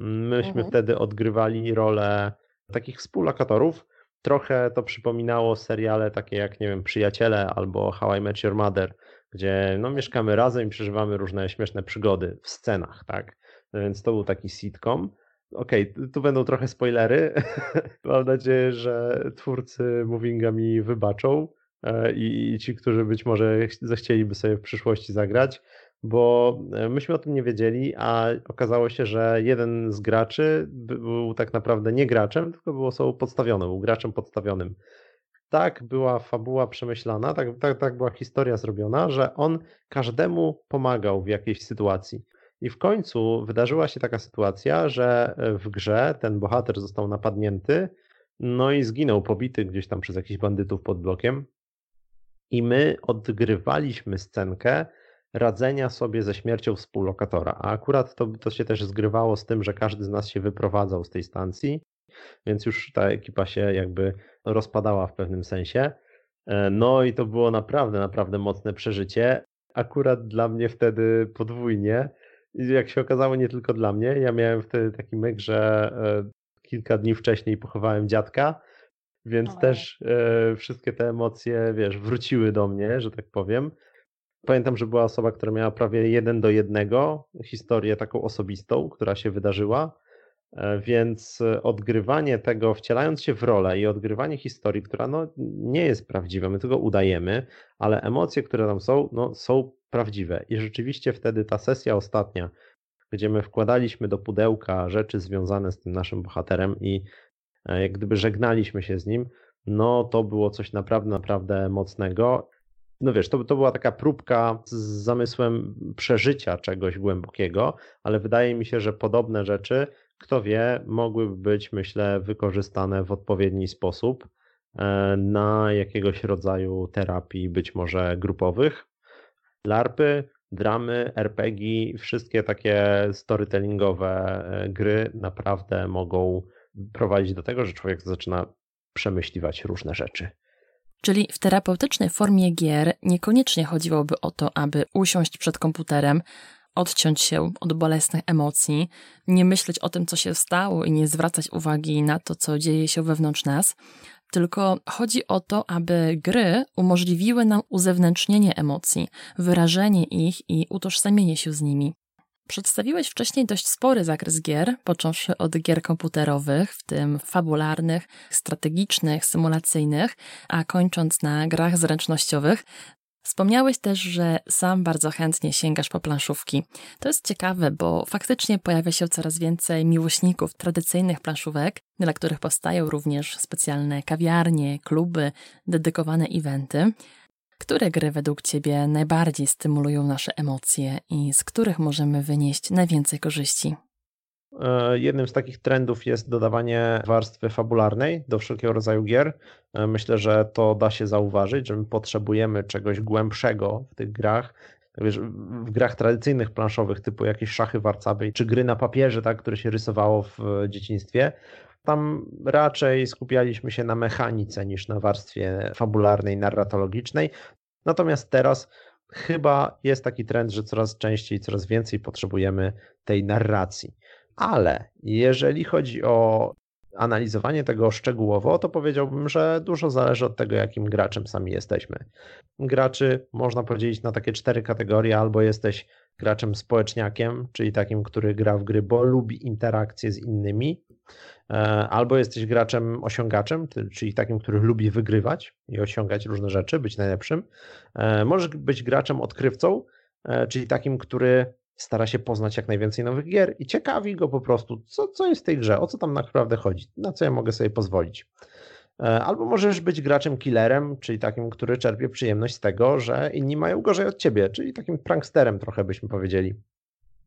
Myśmy mhm. wtedy odgrywali rolę takich współlokatorów. Trochę to przypominało seriale takie jak, nie wiem, Przyjaciele albo How I Met Your Mother, gdzie no, mieszkamy razem i przeżywamy różne śmieszne przygody w scenach, tak? No więc to był taki sitcom. Okej, okay, tu będą trochę spoilery. Mam nadzieję, że twórcy Movinga mi wybaczą e, i ci, którzy być może zechcieliby sobie w przyszłości zagrać, bo e, myśmy o tym nie wiedzieli, a okazało się, że jeden z graczy był tak naprawdę nie graczem, tylko był osobą podstawioną, był graczem podstawionym tak była fabuła przemyślana, tak, tak, tak była historia zrobiona, że on każdemu pomagał w jakiejś sytuacji. I w końcu wydarzyła się taka sytuacja, że w grze ten bohater został napadnięty, no i zginął pobity gdzieś tam przez jakichś bandytów pod blokiem. I my odgrywaliśmy scenkę radzenia sobie ze śmiercią współlokatora. A akurat to, to się też zgrywało z tym, że każdy z nas się wyprowadzał z tej stacji więc już ta ekipa się jakby rozpadała w pewnym sensie. E, no i to było naprawdę, naprawdę mocne przeżycie. Akurat dla mnie wtedy podwójnie. Jak się okazało, nie tylko dla mnie. Ja miałem wtedy taki myk, że e, kilka dni wcześniej pochowałem dziadka, więc też e, wszystkie te emocje, wiesz, wróciły do mnie, że tak powiem. Pamiętam, że była osoba, która miała prawie jeden do jednego historię taką osobistą, która się wydarzyła. E, więc e, odgrywanie tego, wcielając się w rolę i odgrywanie historii, która no, nie jest prawdziwa, my tego udajemy, ale emocje, które tam są, no, są prawdziwe. I rzeczywiście wtedy ta sesja ostatnia, gdzie my wkładaliśmy do pudełka rzeczy związane z tym naszym bohaterem i e, jak gdyby żegnaliśmy się z nim, no to było coś naprawdę, naprawdę mocnego. No wiesz, to, to była taka próbka z zamysłem przeżycia czegoś głębokiego, ale wydaje mi się, że podobne rzeczy kto wie, mogłyby być, myślę, wykorzystane w odpowiedni sposób e, na jakiegoś rodzaju terapii, być może grupowych. LARPy, dramy, RPG, wszystkie takie storytellingowe e, gry naprawdę mogą prowadzić do tego, że człowiek zaczyna przemyśliwać różne rzeczy. Czyli w terapeutycznej formie gier niekoniecznie chodziłoby o to, aby usiąść przed komputerem, odciąć się od bolesnych emocji, nie myśleć o tym, co się stało i nie zwracać uwagi na to, co dzieje się wewnątrz nas, tylko chodzi o to, aby gry umożliwiły nam uzewnętrznienie emocji, wyrażenie ich i utożsamienie się z nimi. Przedstawiłeś wcześniej dość spory zakres gier, począwszy od gier komputerowych, w tym fabularnych, strategicznych, symulacyjnych, a kończąc na grach zręcznościowych. Wspomniałeś też, że sam bardzo chętnie sięgasz po planszówki. To jest ciekawe, bo faktycznie pojawia się coraz więcej miłośników tradycyjnych planszówek, dla których powstają również specjalne kawiarnie, kluby, dedykowane eventy. Które gry według Ciebie najbardziej stymulują nasze emocje i z których możemy wynieść najwięcej korzyści? E, jednym z takich trendów jest dodawanie warstwy fabularnej do wszelkiego rodzaju gier. E, myślę, że to da się zauważyć, że my potrzebujemy czegoś głębszego w tych grach. Wiesz, w grach tradycyjnych planszowych, typu jakieś szachy warcaby, czy gry na papierze, tak, które się rysowało w dzieciństwie, tam raczej skupialiśmy się na mechanice niż na warstwie fabularnej, narratologicznej. Natomiast teraz chyba jest taki trend, że coraz częściej, coraz więcej potrzebujemy tej narracji. Ale jeżeli chodzi o analizowanie tego szczegółowo, to powiedziałbym, że dużo zależy od tego, jakim graczem sami jesteśmy. Graczy można podzielić na takie cztery kategorie: albo jesteś graczem społeczniakiem, czyli takim, który gra w gry, bo lubi interakcje z innymi, e, albo jesteś graczem osiągaczem, czyli takim, który lubi wygrywać i osiągać różne rzeczy, być najlepszym. E, możesz być graczem odkrywcą, e, czyli takim, który stara się poznać jak najwięcej nowych gier i ciekawi go po prostu, co, co jest w tej grze, o co tam naprawdę chodzi, na co ja mogę sobie pozwolić. Albo możesz być graczem killerem, czyli takim, który czerpie przyjemność z tego, że inni mają gorzej od ciebie, czyli takim pranksterem trochę byśmy powiedzieli.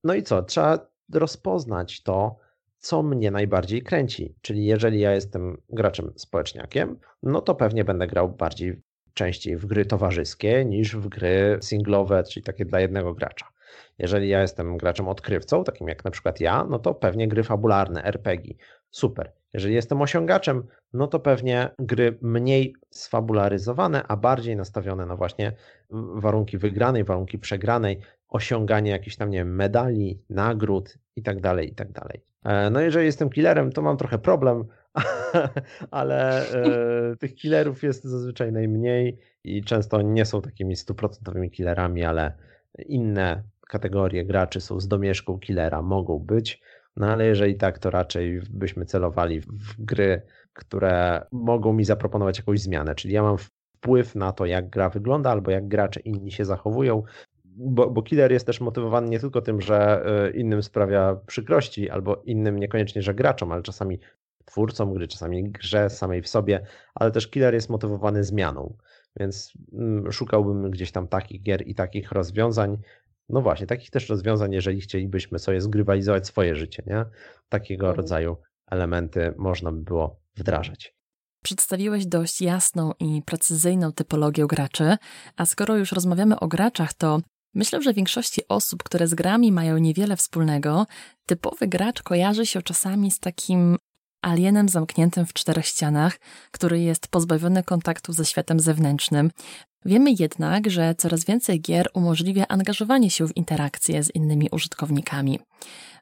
No i co? Trzeba rozpoznać to, co mnie najbardziej kręci. Czyli jeżeli ja jestem graczem społeczniakiem, no to pewnie będę grał bardziej częściej w gry towarzyskie niż w gry singlowe, czyli takie dla jednego gracza. Jeżeli ja jestem graczem odkrywcą, takim jak na przykład ja, no to pewnie gry fabularne, RPG. Super. Jeżeli jestem osiągaczem, no to pewnie gry mniej sfabularyzowane, a bardziej nastawione na właśnie warunki wygranej, warunki przegranej, osiąganie jakichś tam, nie wiem, medali, nagród i tak dalej, i tak dalej. E, no jeżeli jestem killerem, to mam trochę problem, ale e, tych killerów jest zazwyczaj najmniej i często nie są takimi stuprocentowymi killerami, ale inne kategorie graczy są z domieszką killera, mogą być. No ale jeżeli tak, to raczej byśmy celowali w gry, które mogą mi zaproponować jakąś zmianę, czyli ja mam wpływ na to, jak gra wygląda, albo jak gracze inni się zachowują, bo, bo killer jest też motywowany nie tylko tym, że e, innym sprawia przykrości, albo innym niekoniecznie, że graczom, ale czasami twórcom gry, czasami grze samej w sobie, ale też killer jest motywowany zmianą. Więc mm, szukałbym gdzieś tam takich gier i takich rozwiązań, no właśnie, takich też rozwiązań, jeżeli chcielibyśmy sobie zgrywalizować swoje życie, nie? Takiego mhm. rodzaju elementy można by było wdrażać. Przedstawiłeś dość jasną i precyzyjną typologię graczy, a skoro już rozmawiamy o graczach, to myślę, że większości osób, które z grami mają niewiele wspólnego, typowy gracz kojarzy się czasami z takim alienem zamkniętym w czterech ścianach, który jest pozbawiony kontaktu ze światem zewnętrznym. Wiemy jednak, że coraz więcej gier umożliwia angażowanie się w interakcje z innymi użytkownikami.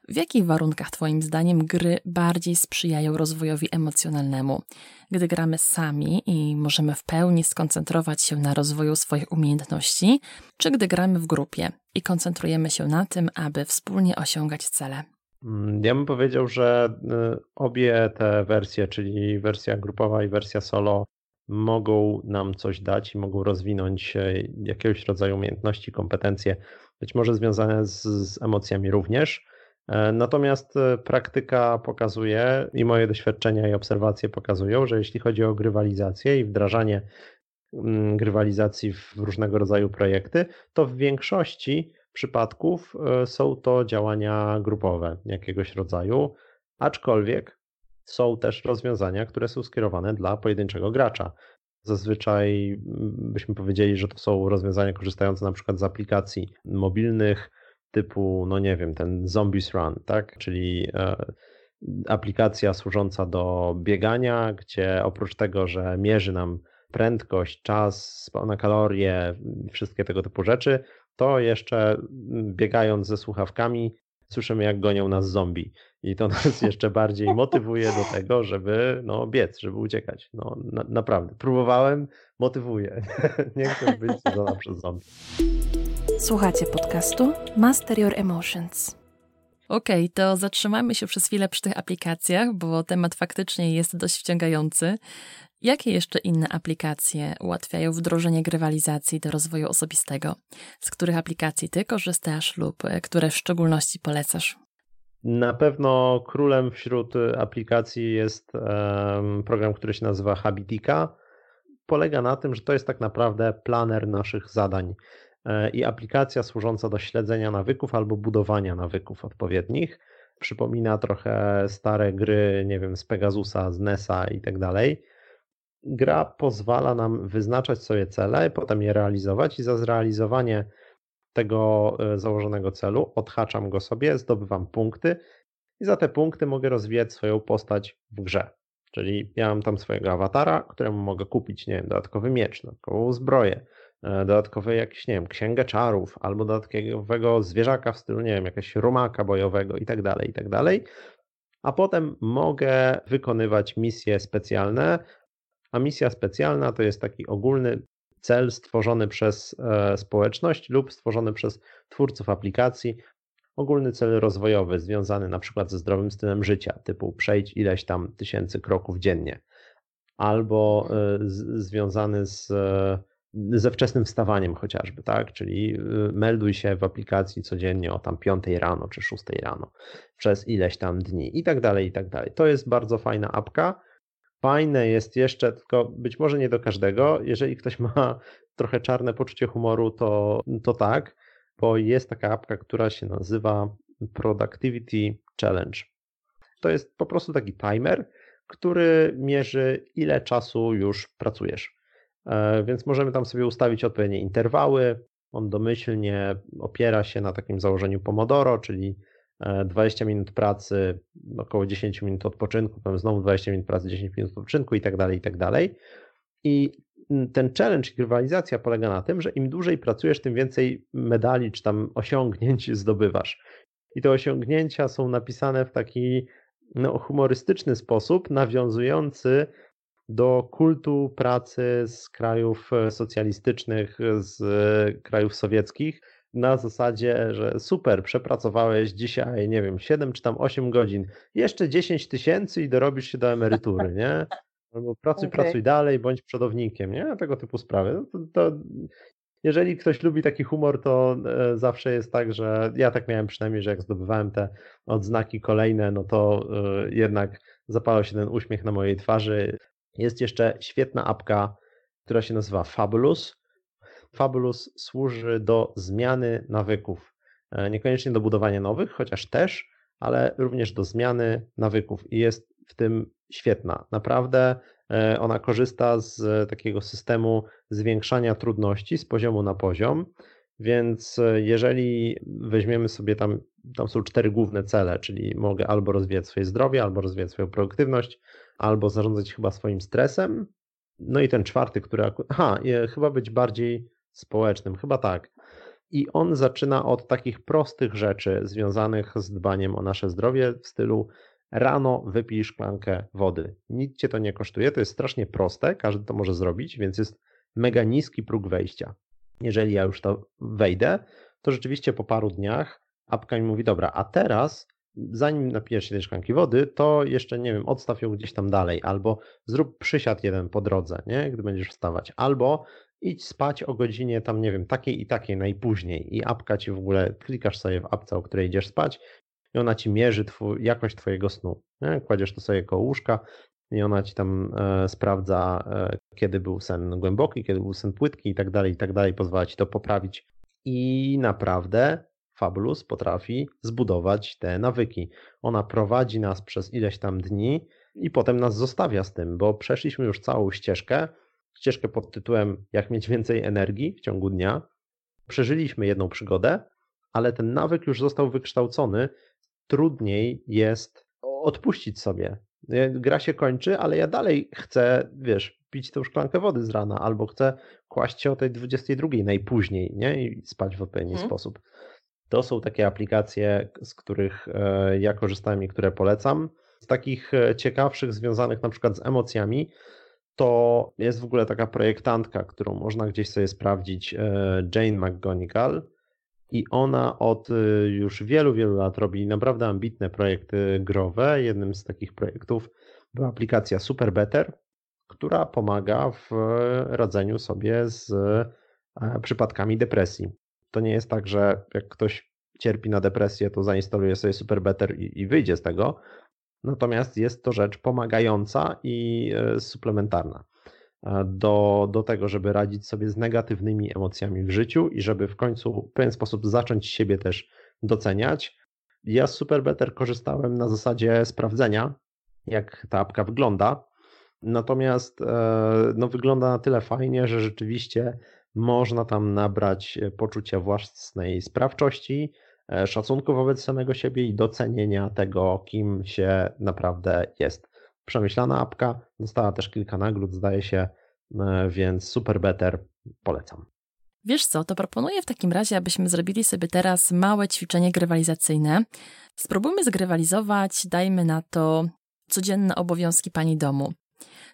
W jakich warunkach Twoim zdaniem gry bardziej sprzyjają rozwojowi emocjonalnemu? Gdy gramy sami i możemy w pełni skoncentrować się na rozwoju swoich umiejętności, czy gdy gramy w grupie i koncentrujemy się na tym, aby wspólnie osiągać cele? Mm, ja bym powiedział, że y, obie te wersje, czyli wersja grupowa i wersja solo, mogą nam coś dać i mogą rozwinąć jakiegoś rodzaju umiejętności, kompetencje, być może związane z, z emocjami również. E, natomiast e, praktyka pokazuje i moje doświadczenia i obserwacje pokazują, że jeśli chodzi o grywalizację i wdrażanie mm, grywalizacji w różnego rodzaju projekty, to w większości przypadków e, są to działania grupowe jakiegoś rodzaju, aczkolwiek są też rozwiązania, które są skierowane dla pojedynczego gracza. Zazwyczaj mm, byśmy powiedzieli, że to są rozwiązania korzystające na przykład z aplikacji mobilnych typu, no nie wiem, ten Zombies Run, tak? Czyli e, aplikacja służąca do biegania, gdzie oprócz tego, że mierzy nam prędkość, czas, na kalorie, wszystkie tego typu rzeczy, to jeszcze biegając ze słuchawkami słyszymy jak gonią nas zombie i to nas jeszcze bardziej motywuje do tego, żeby no, biec, żeby uciekać. No, na, naprawdę. Próbowałem, motywuje. Nie chcę być zjedzona przez zombie. Słuchacie podcastu Master Your Emotions. Okej, okay, to zatrzymajmy się przez chwilę przy tych aplikacjach, bo temat faktycznie jest dość wciągający. Jakie jeszcze inne aplikacje ułatwiają wdrożenie grywalizacji do rozwoju osobistego? Z których aplikacji ty korzystasz lub e, które w szczególności polecasz? Na pewno królem wśród aplikacji jest program, który się nazywa Habitika. Polega na tym, że to jest tak naprawdę planer naszych zadań e, i aplikacja służąca do śledzenia nawyków albo budowania nawyków odpowiednich. Przypomina trochę stare gry, nie wiem, z Pegasusa, z NESa i tak dalej gra pozwala nam wyznaczać sobie cele, potem je realizować i za zrealizowanie tego e, założonego celu odhaczam go sobie, zdobywam punkty i za te punkty mogę rozwijać swoją postać w grze. Czyli mam tam swojego awatara, któremu mogę kupić, nie wiem, dodatkowy miecz, dodatkową zbroję, e, dodatkowy jakiś, nie wiem, księgę czarów, albo dodatkowego zwierzaka w stylu, nie wiem, jakiegoś rumaka bojowego i tak dalej, i tak dalej. A potem mogę wykonywać misje specjalne, a misja specjalna to jest taki ogólny cel stworzony przez e, społeczność lub stworzony przez twórców aplikacji, ogólny cel rozwojowy związany na przykład ze zdrowym stylem życia, typu przejdź ileś tam tysięcy kroków dziennie, albo e, z, związany z, ze wczesnym wstawaniem chociażby, tak? Czyli melduj się w aplikacji codziennie o tam 5 rano czy 6 rano przez ileś tam dni i tak dalej, i tak dalej. To jest bardzo fajna apka Fajne jest jeszcze, tylko być może nie do każdego. Jeżeli ktoś ma trochę czarne poczucie humoru, to, to tak, bo jest taka apka, która się nazywa Productivity Challenge. To jest po prostu taki timer, który mierzy, ile czasu już pracujesz. E, więc możemy tam sobie ustawić odpowiednie interwały. On domyślnie opiera się na takim założeniu Pomodoro, czyli 20 minut pracy, około 10 minut odpoczynku, potem znowu 20 minut pracy, 10 minut odpoczynku i tak dalej, i tak dalej. I ten challenge, rywalizacja polega na tym, że im dłużej pracujesz, tym więcej medali czy tam osiągnięć zdobywasz. I te osiągnięcia są napisane w taki no, humorystyczny sposób, nawiązujący do kultu pracy z krajów socjalistycznych, z krajów sowieckich, na zasadzie, że super, przepracowałeś dzisiaj, nie wiem, 7 czy tam 8 godzin, jeszcze 10 tysięcy i dorobisz się do emerytury, nie? Albo pracuj, okay. pracuj dalej, bądź przodownikiem, nie? Tego typu sprawy. No to, to, jeżeli ktoś lubi taki humor, to e, zawsze jest tak, że ja tak miałem przynajmniej, że jak zdobywałem te odznaki kolejne, no to e, jednak zapalał się ten uśmiech na mojej twarzy. Jest jeszcze świetna apka, która się nazywa Fabulous Fabulous służy do zmiany nawyków. E, niekoniecznie do budowania nowych, chociaż też, ale również do zmiany nawyków i jest w tym świetna. Naprawdę e, ona korzysta z takiego systemu zwiększania trudności z poziomu na poziom. Więc e, jeżeli weźmiemy sobie tam, tam są cztery główne cele, czyli mogę albo rozwijać swoje zdrowie, albo rozwijać swoją produktywność, albo zarządzać chyba swoim stresem. No i ten czwarty, który. Aha, chyba być bardziej społecznym, chyba tak. I on zaczyna od takich prostych rzeczy związanych z dbaniem o nasze zdrowie w stylu rano wypij szklankę wody. Nic cię to nie kosztuje, to jest strasznie proste, każdy to może zrobić, więc jest mega niski próg wejścia. Jeżeli ja już to wejdę, to rzeczywiście po paru dniach apka mi mówi, dobra, a teraz zanim napijesz się tej szklanki wody, to jeszcze, nie wiem, odstaw ją gdzieś tam dalej, albo zrób przysiad jeden po drodze, nie, gdy będziesz wstawać, albo idź spać o godzinie tam, nie wiem, takiej i takiej najpóźniej i apka ci w ogóle, klikasz sobie w apce, o której idziesz spać i ona ci mierzy jakość twojego snu. Nie? Kładziesz to sobie koło łóżka i ona ci tam e, sprawdza, e, kiedy był sen głęboki, kiedy był sen płytki i tak dalej, i tak dalej, pozwala ci to poprawić. I naprawdę Fabulous potrafi zbudować te nawyki. Ona prowadzi nas przez ileś tam dni i potem nas zostawia z tym, bo przeszliśmy już całą ścieżkę, ścieżkę pod tytułem Jak mieć więcej energii w ciągu dnia. Przeżyliśmy jedną przygodę, ale ten nawyk już został wykształcony. Trudniej jest odpuścić sobie Gra się kończy, ale ja dalej chcę, wiesz, pić tą szklankę wody z rana, albo chcę kłaść się o tej 22 najpóźniej, nie? I spać w odpowiedni hmm. sposób. To są takie aplikacje, z których e, ja korzystałem i które polecam. Z takich e, ciekawszych, związanych na przykład z emocjami, to jest w ogóle taka projektantka, którą można gdzieś sobie sprawdzić, e, Jane McGonigal. I ona od już wielu, wielu lat robi naprawdę ambitne projekty growe. Jednym z takich projektów była aplikacja Super Better, która pomaga w radzeniu sobie z przypadkami depresji. To nie jest tak, że jak ktoś cierpi na depresję, to zainstaluje sobie Super Better i, i wyjdzie z tego. Natomiast jest to rzecz pomagająca i e, suplementarna e, do, do tego, żeby radzić sobie z negatywnymi emocjami w życiu i żeby w końcu w pewien sposób zacząć siebie też doceniać. Ja z Super Better korzystałem na zasadzie sprawdzenia, jak ta apka wygląda. Natomiast e, no, wygląda na tyle fajnie, że rzeczywiście można tam nabrać poczucia własnej sprawczości, E, szacunku wobec samego siebie i docenienia tego, kim się naprawdę jest. Przemyślana apka, dostała też kilka nagród, zdaje się, e, więc super better, polecam. Wiesz co, to proponuję w takim razie, abyśmy zrobili sobie teraz małe ćwiczenie grywalizacyjne. Spróbujmy zgrywalizować, dajmy na to codzienne obowiązki pani domu.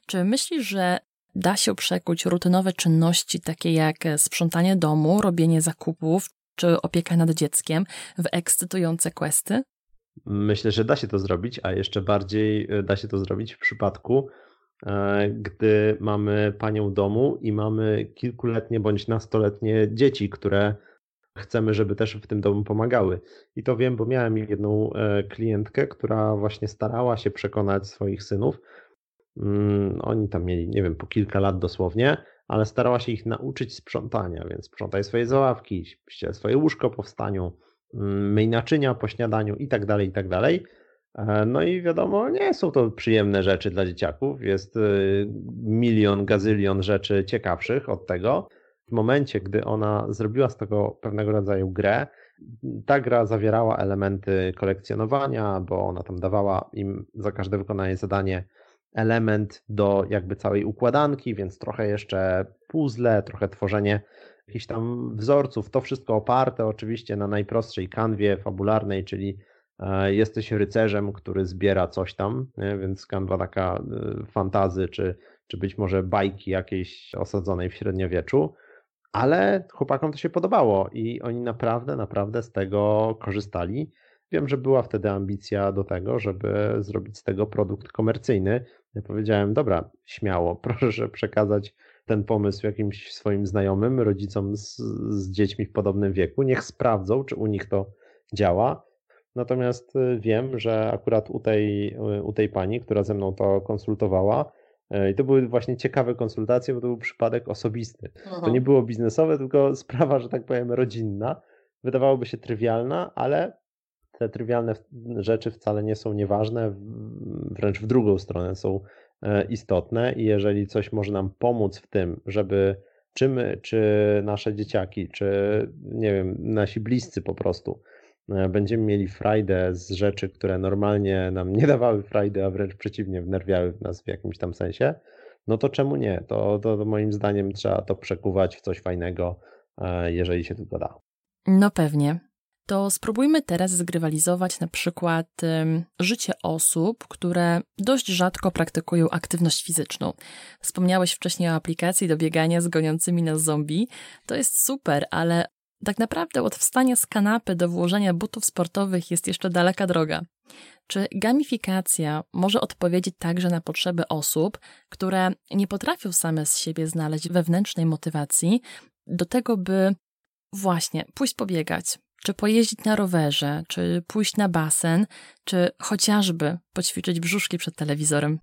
Czy myślisz, że da się przekuć rutynowe czynności takie jak sprzątanie domu, robienie zakupów, czy opieka nad dzieckiem w ekscytujące questy? Myślę, że da się to zrobić, a jeszcze bardziej e, da się to zrobić w przypadku, e, gdy mamy panią domu i mamy kilkuletnie bądź nastoletnie dzieci, które chcemy, żeby też w tym domu pomagały. I to wiem, bo miałem jedną e, klientkę, która właśnie starała się przekonać swoich synów. Mm, oni tam mieli, nie wiem, po kilka lat dosłownie, ale starała się ich nauczyć sprzątania, więc sprzątaj swoje załawki, ściel swoje łóżko po wstaniu, myj naczynia po śniadaniu i tak dalej, i tak dalej. E, no i wiadomo, nie są to przyjemne rzeczy dla dzieciaków. Jest y, milion, gazylion rzeczy ciekawszych od tego. W momencie, gdy ona zrobiła z tego pewnego rodzaju grę, ta gra zawierała elementy kolekcjonowania, bo ona tam dawała im za każde wykonanie zadanie element do jakby całej układanki, więc trochę jeszcze puzzle, trochę tworzenie jakichś tam wzorców. To wszystko oparte oczywiście na najprostszej kanwie fabularnej, czyli e, jesteś rycerzem, który zbiera coś tam, więc kanwa taka e, fantazy, czy, czy być może bajki jakiejś osadzonej w średniowieczu. Ale chłopakom to się podobało i oni naprawdę, naprawdę z tego korzystali. Wiem, że była wtedy ambicja do tego, żeby zrobić z tego produkt komercyjny. Ja powiedziałem, dobra, śmiało, proszę przekazać ten pomysł jakimś swoim znajomym, rodzicom z, z dziećmi w podobnym wieku. Niech sprawdzą, czy u nich to działa. Natomiast y, wiem, że akurat u tej, y, u tej pani, która ze mną to konsultowała, y, i to były właśnie ciekawe konsultacje, bo to był przypadek osobisty. Aha. To nie było biznesowe, tylko sprawa, że tak powiem, rodzinna. Wydawałoby się trywialna, ale te trywialne rzeczy wcale nie są nieważne, wręcz w drugą stronę są istotne i jeżeli coś może nam pomóc w tym, żeby czy my, czy nasze dzieciaki, czy nie wiem, nasi bliscy po prostu e, będziemy mieli frajdę z rzeczy, które normalnie nam nie dawały frajdy, a wręcz przeciwnie, wnerwiały w nas w jakimś tam sensie, no to czemu nie? To, to, to moim zdaniem trzeba to przekuwać w coś fajnego, e, jeżeli się tylko da. No pewnie to spróbujmy teraz zgrywalizować na przykład życie osób, które dość rzadko praktykują aktywność fizyczną. Wspomniałeś wcześniej o aplikacji do biegania z goniącymi nas zombie. To jest super, ale tak naprawdę od wstania z kanapy do włożenia butów sportowych jest jeszcze daleka droga. Czy gamifikacja może odpowiedzieć także na potrzeby osób, które nie potrafią same z siebie znaleźć wewnętrznej motywacji do tego, by właśnie pójść pobiegać, czy pojeździć na rowerze, czy pójść na basen, czy chociażby poćwiczyć brzuszki przed telewizorem?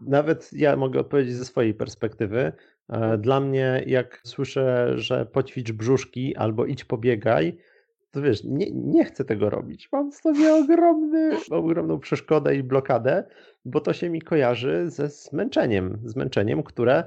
Nawet ja mogę odpowiedzieć ze swojej perspektywy. E, dla mnie, jak słyszę, że poćwicz brzuszki albo idź pobiegaj, to wiesz, nie, nie chcę tego robić. Mam sobie ogromny, ogromną przeszkodę i blokadę, bo to się mi kojarzy ze zmęczeniem. Zmęczeniem, które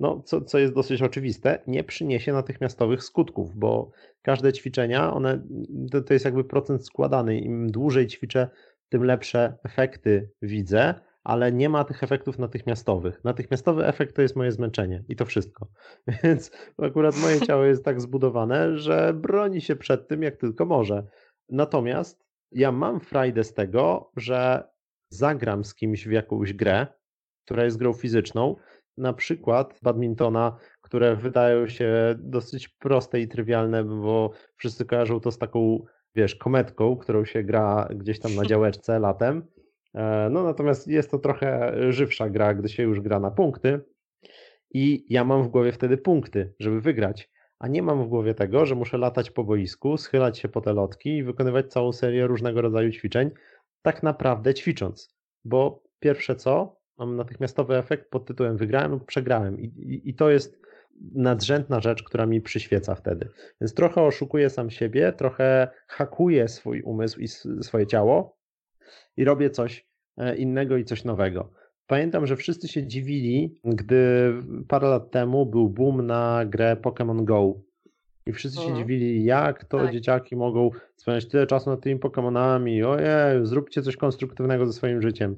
no, co, co jest dosyć oczywiste, nie przyniesie natychmiastowych skutków, bo każde ćwiczenia, one, to, to jest jakby procent składany. Im dłużej ćwiczę, tym lepsze efekty widzę, ale nie ma tych efektów natychmiastowych. Natychmiastowy efekt to jest moje zmęczenie i to wszystko. Więc akurat moje ciało jest tak zbudowane, że broni się przed tym jak tylko może. Natomiast ja mam frajdę z tego, że zagram z kimś w jakąś grę, która jest grą fizyczną, na przykład badmintona, które wydają się dosyć proste i trywialne, bo wszyscy kojarzą to z taką, wiesz, kometką, którą się gra gdzieś tam na działeczce latem. E, no natomiast jest to trochę żywsza gra, gdy się już gra na punkty i ja mam w głowie wtedy punkty, żeby wygrać, a nie mam w głowie tego, że muszę latać po boisku, schylać się po te lotki i wykonywać całą serię różnego rodzaju ćwiczeń, tak naprawdę ćwicząc. Bo pierwsze co, mam natychmiastowy efekt pod tytułem wygrałem lub przegrałem. I, i, I, to jest nadrzędna rzecz, która mi przyświeca wtedy. Więc trochę oszukuję sam siebie, trochę hakuję swój umysł i swoje ciało i robię coś e, innego i coś nowego. Pamiętam, że wszyscy się dziwili, gdy parę lat temu był boom na grę Pokémon Go. I wszyscy mhm. się dziwili, jak to tak. dzieciaki mogą spędzać tyle czasu nad tymi Pokémonami. Ojej, zróbcie coś konstruktywnego ze swoim życiem.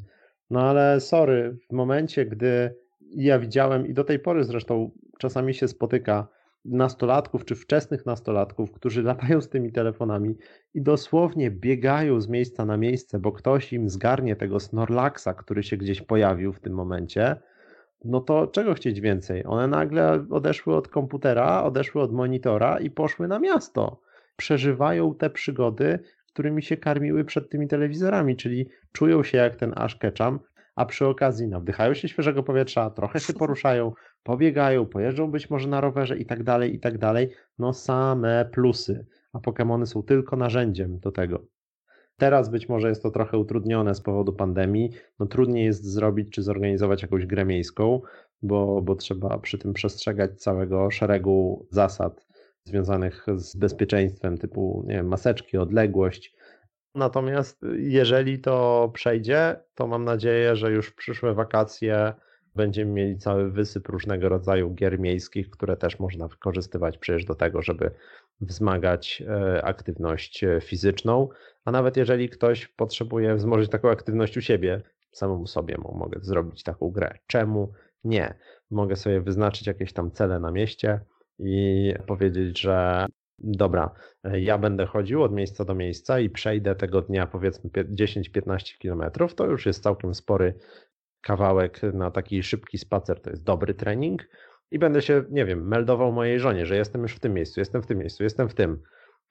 No ale sorry, w momencie, gdy ja widziałem i do tej pory zresztą czasami się spotyka nastolatków czy wczesnych nastolatków, którzy latają z tymi telefonami i dosłownie biegają z miejsca na miejsce, bo ktoś im zgarnie tego Snorlaxa, który się gdzieś pojawił w tym momencie, no to czego chcieć więcej? One nagle odeszły od komputera, odeszły od monitora i poszły na miasto. Przeżywają te przygody, którymi się karmiły przed tymi telewizorami, czyli czują się jak ten Ash Ketchum, a przy okazji nawdychają się świeżego powietrza, trochę się poruszają, pobiegają, pojeżdżą być może na rowerze i tak dalej, i tak dalej. No same plusy, a Pokémony są tylko narzędziem do tego. Teraz być może jest to trochę utrudnione z powodu pandemii. No trudniej jest zrobić czy zorganizować jakąś grę miejską, bo, bo trzeba przy tym przestrzegać całego szeregu zasad związanych z bezpieczeństwem, typu nie wiem, maseczki, odległość. Natomiast jeżeli to przejdzie, to mam nadzieję, że już w przyszłe wakacje będziemy mieli cały wysyp różnego rodzaju gier miejskich, które też można wykorzystywać przecież do tego, żeby wzmagać e, aktywność e, fizyczną. A nawet jeżeli ktoś potrzebuje wzmożyć taką aktywność u siebie, samemu sobie mogę zrobić taką grę. Czemu nie? Mogę sobie wyznaczyć jakieś tam cele na mieście i powiedzieć, że dobra, ja będę chodził od miejsca do miejsca i przejdę tego dnia powiedzmy 10-15 kilometrów, to już jest całkiem spory kawałek na taki szybki spacer, to jest dobry trening i będę się, nie wiem, meldował mojej żonie, że jestem już w tym miejscu, jestem w tym miejscu, jestem w tym.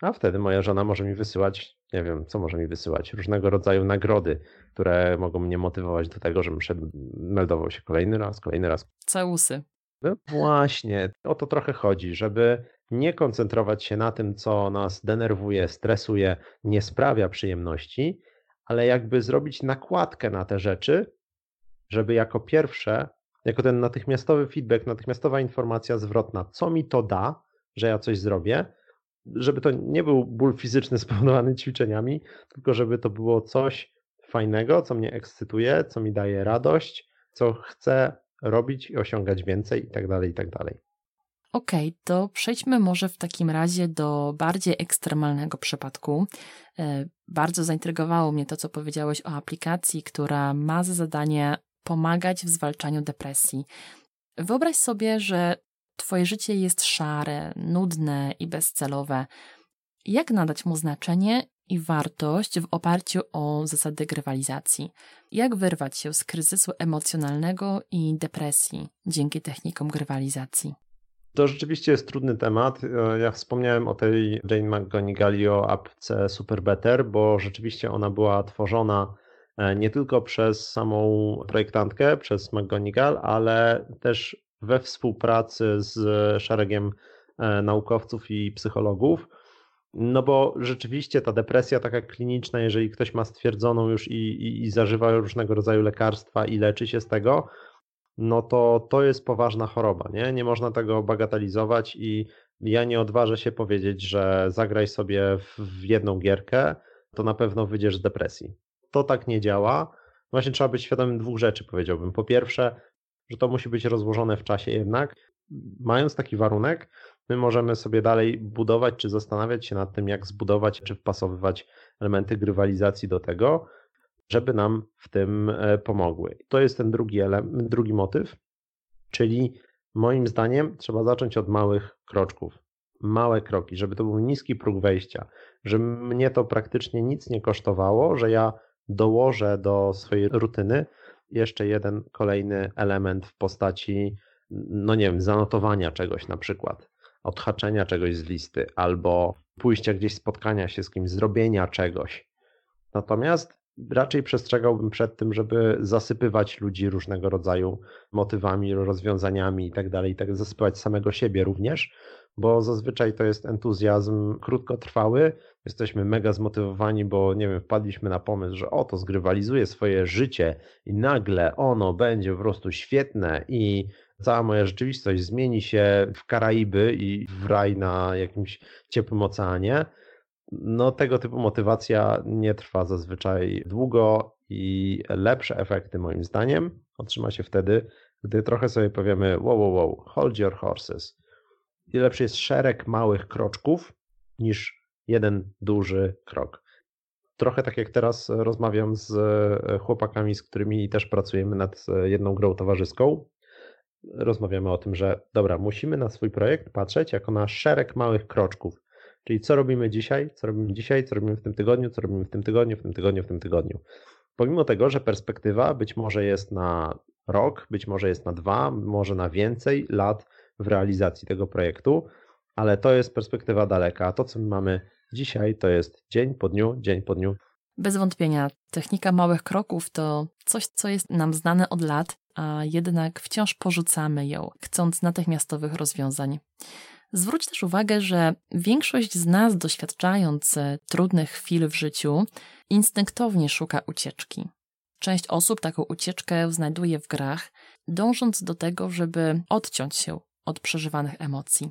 A wtedy moja żona może mi wysyłać, nie wiem, co może mi wysyłać, różnego rodzaju nagrody, które mogą mnie motywować do tego, żebym meldował się kolejny raz, kolejny raz. Całusy. No właśnie, o to trochę chodzi, żeby nie koncentrować się na tym, co nas denerwuje, stresuje, nie sprawia przyjemności, ale jakby zrobić nakładkę na te rzeczy, żeby jako pierwsze, jako ten natychmiastowy feedback, natychmiastowa informacja zwrotna, co mi to da, że ja coś zrobię, żeby to nie był ból fizyczny spowodowany ćwiczeniami, tylko żeby to było coś fajnego, co mnie ekscytuje, co mi daje radość, co chcę robić i osiągać więcej i tak dalej, i tak. Okej, okay, to przejdźmy może w takim razie do bardziej ekstremalnego przypadku. E, bardzo zaintrygowało mnie to, co powiedziałeś o aplikacji, która ma za zadanie pomagać w zwalczaniu depresji. Wyobraź sobie, że Twoje życie jest szare, nudne i bezcelowe. Jak nadać mu znaczenie i wartość w oparciu o zasady grywalizacji? Jak wyrwać się z kryzysu emocjonalnego i depresji dzięki technikom grywalizacji? To rzeczywiście jest trudny temat. E, ja wspomniałem o tej Jane McGonigal i o apce Super Better, bo rzeczywiście ona była tworzona e, nie tylko przez samą projektantkę, przez McGonigal, ale też we współpracy z szeregiem e, naukowców i psychologów. No bo rzeczywiście ta depresja taka kliniczna, jeżeli ktoś ma stwierdzoną już i, i, i zażywa różnego rodzaju lekarstwa i leczy się z tego, no to to jest poważna choroba, nie? Nie można tego bagatelizować i ja nie odważę się powiedzieć, że zagraj sobie w jedną gierkę, to na pewno wyjdziesz z depresji. To tak nie działa. Właśnie trzeba być świadomym dwóch rzeczy, powiedziałbym. Po pierwsze, że to musi być rozłożone w czasie jednak. Mając taki warunek, my możemy sobie dalej budować, czy zastanawiać się nad tym, jak zbudować, czy wpasowywać elementy grywalizacji do tego. żeby nam w tym e, pomogły. To jest ten drugi, element, drugi motyw, czyli moim zdaniem trzeba zacząć od małych kroczków. Małe kroki, żeby to był niski próg wejścia, że mnie to praktycznie nic nie kosztowało, że ja dołożę do swojej rutyny jeszcze jeden kolejny element w postaci, no nie wiem, zanotowania czegoś na przykład, odhaczenia czegoś z listy, albo pójścia gdzieś, spotkania się z kimś, zrobienia czegoś. Natomiast raczej przestrzegałbym przed tym, żeby zasypywać ludzi różnego rodzaju motywami, rozwiązaniami i tak dalej, tak zasypywać samego siebie również, bo zazwyczaj to jest entuzjazm krótkotrwały. Jesteśmy mega zmotywowani, bo nie wiem, wpadliśmy na pomysł, że oto zgrywalizuje swoje życie i nagle ono będzie po prostu świetne i cała moja rzeczywistość zmieni się w Karaiby i w raj na jakimś ciepłym oceanie. No, tego typu motywacja nie trwa zazwyczaj długo i lepsze efekty, moim zdaniem, otrzyma się wtedy, gdy trochę sobie powiemy: wow, wow, wow, hold your horses i lepszy jest szereg małych kroczków niż jeden duży krok. Trochę tak jak teraz rozmawiam z e, chłopakami, z którymi też pracujemy nad e, jedną grą towarzyską. Rozmawiamy o tym, że dobra, musimy na swój projekt patrzeć jako na szereg małych kroczków. Czyli co robimy dzisiaj, co robimy dzisiaj, co robimy w tym tygodniu, co robimy w tym tygodniu, w tym tygodniu, w tym tygodniu. Pomimo tego, że perspektywa być może jest na rok, być może jest na dwa, może na więcej lat, w realizacji tego projektu, ale to jest perspektywa daleka. A to, co my mamy dzisiaj, to jest dzień po dniu, dzień po dniu. Bez wątpienia, technika małych kroków to coś, co jest nam znane od lat, a jednak wciąż porzucamy ją, chcąc natychmiastowych rozwiązań. Zwróć też uwagę, że większość z nas, doświadczając trudnych chwil w życiu, instynktownie szuka ucieczki. Część osób taką ucieczkę znajduje w grach, dążąc do tego, żeby odciąć się od przeżywanych emocji.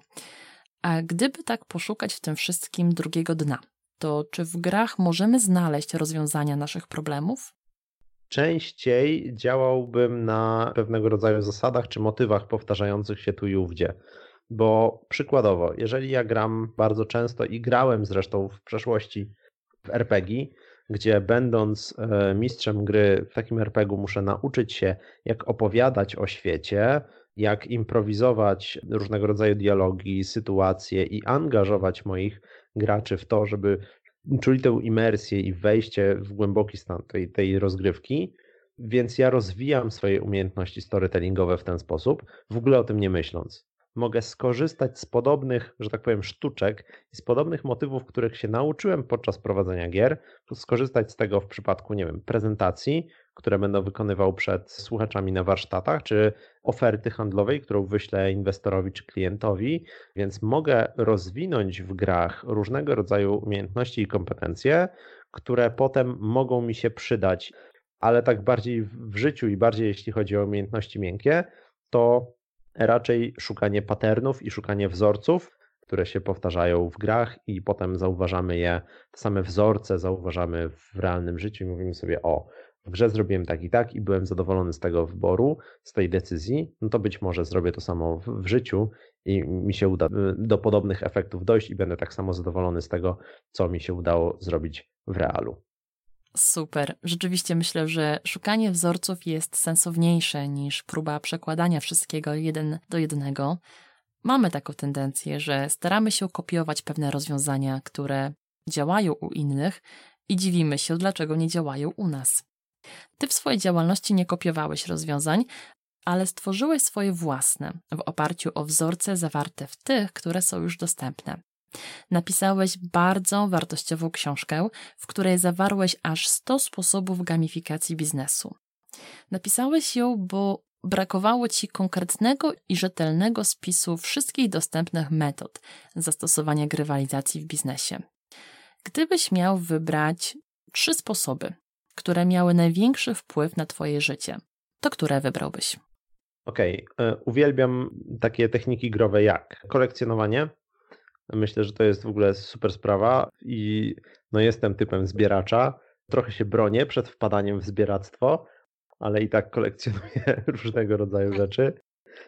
A gdyby tak poszukać w tym wszystkim drugiego dna, to czy w grach możemy znaleźć rozwiązania naszych problemów? Częściej działałbym na pewnego rodzaju zasadach czy motywach powtarzających się tu i ówdzie. Bo przykładowo, jeżeli ja gram bardzo często i grałem zresztą w przeszłości w RPG, gdzie będąc e, mistrzem gry w takim RPG muszę nauczyć się, jak opowiadać o świecie, jak improwizować różnego rodzaju dialogi, sytuacje i angażować moich graczy w to, żeby czuli tę imersję i wejście w głęboki stan tej, tej rozgrywki. Więc ja rozwijam swoje umiejętności storytellingowe w ten sposób, w ogóle o tym nie myśląc mogę skorzystać z podobnych, że tak powiem, sztuczek i z podobnych motywów, których się nauczyłem podczas prowadzenia gier, skorzystać z tego w przypadku, nie wiem, prezentacji, które będę wykonywał przed słuchaczami na warsztatach, czy oferty handlowej, którą wyślę inwestorowi czy klientowi, więc mogę rozwinąć w grach różnego rodzaju umiejętności i kompetencje, które potem mogą mi się przydać, ale tak bardziej w życiu i bardziej jeśli chodzi o umiejętności miękkie, to raczej szukanie patternów i szukanie wzorców, które się powtarzają w grach i potem zauważamy je, te same wzorce zauważamy w realnym życiu i mówimy sobie, o, grze zrobiłem tak i tak i byłem zadowolony z tego wyboru, z tej decyzji, no to być może zrobię to samo w, życiu i mi się uda y, do podobnych efektów dojść i będę tak samo zadowolony z tego, co mi się udało zrobić w realu. Super. Rzeczywiście myślę, że szukanie wzorców jest sensowniejsze niż próba przekładania wszystkiego jeden do jednego. Mamy taką tendencję, że staramy się kopiować pewne rozwiązania, które działają u innych i dziwimy się, dlaczego nie działają u nas. Ty w swojej działalności nie kopiowałeś rozwiązań, ale stworzyłeś swoje własne w oparciu o wzorce zawarte w tych, które są już dostępne. Napisałeś bardzo wartościową książkę, w której zawarłeś aż 100 sposobów gamifikacji biznesu. Napisałeś ją, bo brakowało ci konkretnego i rzetelnego spisu wszystkich dostępnych metod zastosowania grywalizacji w biznesie. Gdybyś miał wybrać trzy sposoby, które miały największy wpływ na Twoje życie, to które wybrałbyś? Okej, okay. E, uwielbiam takie techniki growe jak kolekcjonowanie, Myślę, że to jest w ogóle super sprawa i no jestem typem zbieracza. Trochę się bronię przed wpadaniem w zbieractwo, ale i tak kolekcjonuję różnego rodzaju rzeczy.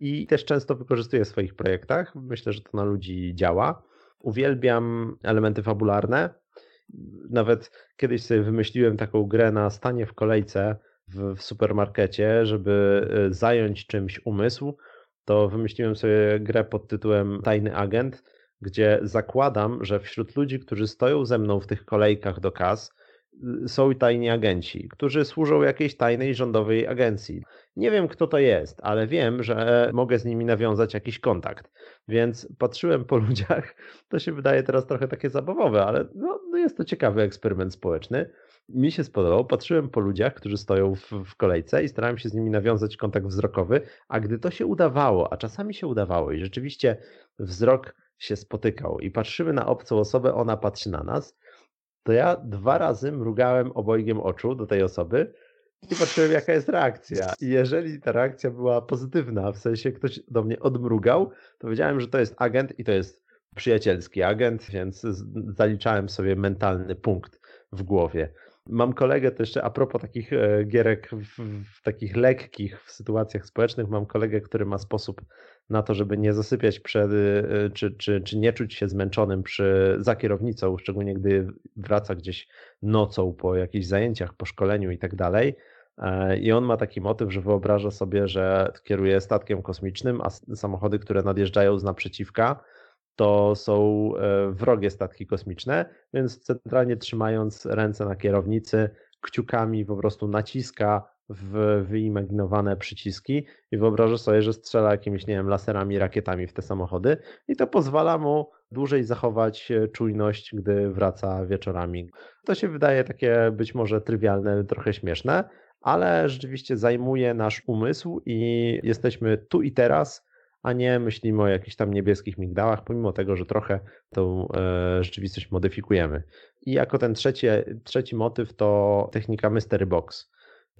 I też często wykorzystuję w swoich projektach. Myślę, że to na ludzi działa. Uwielbiam elementy fabularne nawet kiedyś sobie wymyśliłem taką grę na stanie w kolejce w, w supermarkecie, żeby e, zająć czymś umysł, to wymyśliłem sobie grę pod tytułem Tajny Agent, gdzie zakładam, że wśród ludzi, którzy stoją ze mną w tych kolejkach do kas, są tajni agenci, którzy służą jakiejś tajnej rządowej agencji. Nie wiem, kto to jest, ale wiem, że mogę z nimi nawiązać jakiś kontakt. Więc patrzyłem po ludziach. To się wydaje teraz trochę takie zabawowe, ale no, no jest to ciekawy eksperyment społeczny. Mi się spodobał. Patrzyłem po ludziach, którzy stoją w, w kolejce i starałem się z nimi nawiązać kontakt wzrokowy. A gdy to się udawało, a czasami się udawało i rzeczywiście wzrok się spotykał i patrzymy na obcą osobę, ona patrzy na nas, to ja dwa razy mrugałem obojgiem oczu do tej osoby i patrzyłem, jaka jest reakcja. I jeżeli ta reakcja była pozytywna, w sensie ktoś do mnie odmrugał, to wiedziałem, że to jest agent i to jest przyjacielski agent, więc zaliczałem sobie mentalny punkt w głowie. Mam kolegę to jeszcze a propos takich e, gierek w, w, takich lekkich w sytuacjach społecznych, mam kolegę, który ma sposób na to, żeby nie zasypiać przed, y, czy, czy, czy nie czuć się zmęczonym przy, za kierownicą, szczególnie gdy wraca gdzieś nocą po jakichś zajęciach, po szkoleniu i tak dalej. E, I on ma taki motyw, że wyobraża sobie, że kieruje statkiem kosmicznym, a samochody, które nadjeżdżają z naprzeciwka, to są e, wrogie statki kosmiczne, więc centralnie trzymając ręce na kierownicy, kciukami po prostu naciska w wyimaginowane przyciski i wyobrażę sobie, że strzela jakimiś, nie wiem, laserami, rakietami w te samochody i to pozwala mu dłużej zachować e, czujność, gdy wraca wieczorami. To się wydaje takie być może trywialne, trochę śmieszne, ale rzeczywiście zajmuje nasz umysł i jesteśmy tu i teraz, a nie myślimy o jakichś tam niebieskich migdałach, pomimo tego, że trochę tą e, rzeczywistość modyfikujemy. I jako ten trzeci, trzeci motyw to technika Mystery Box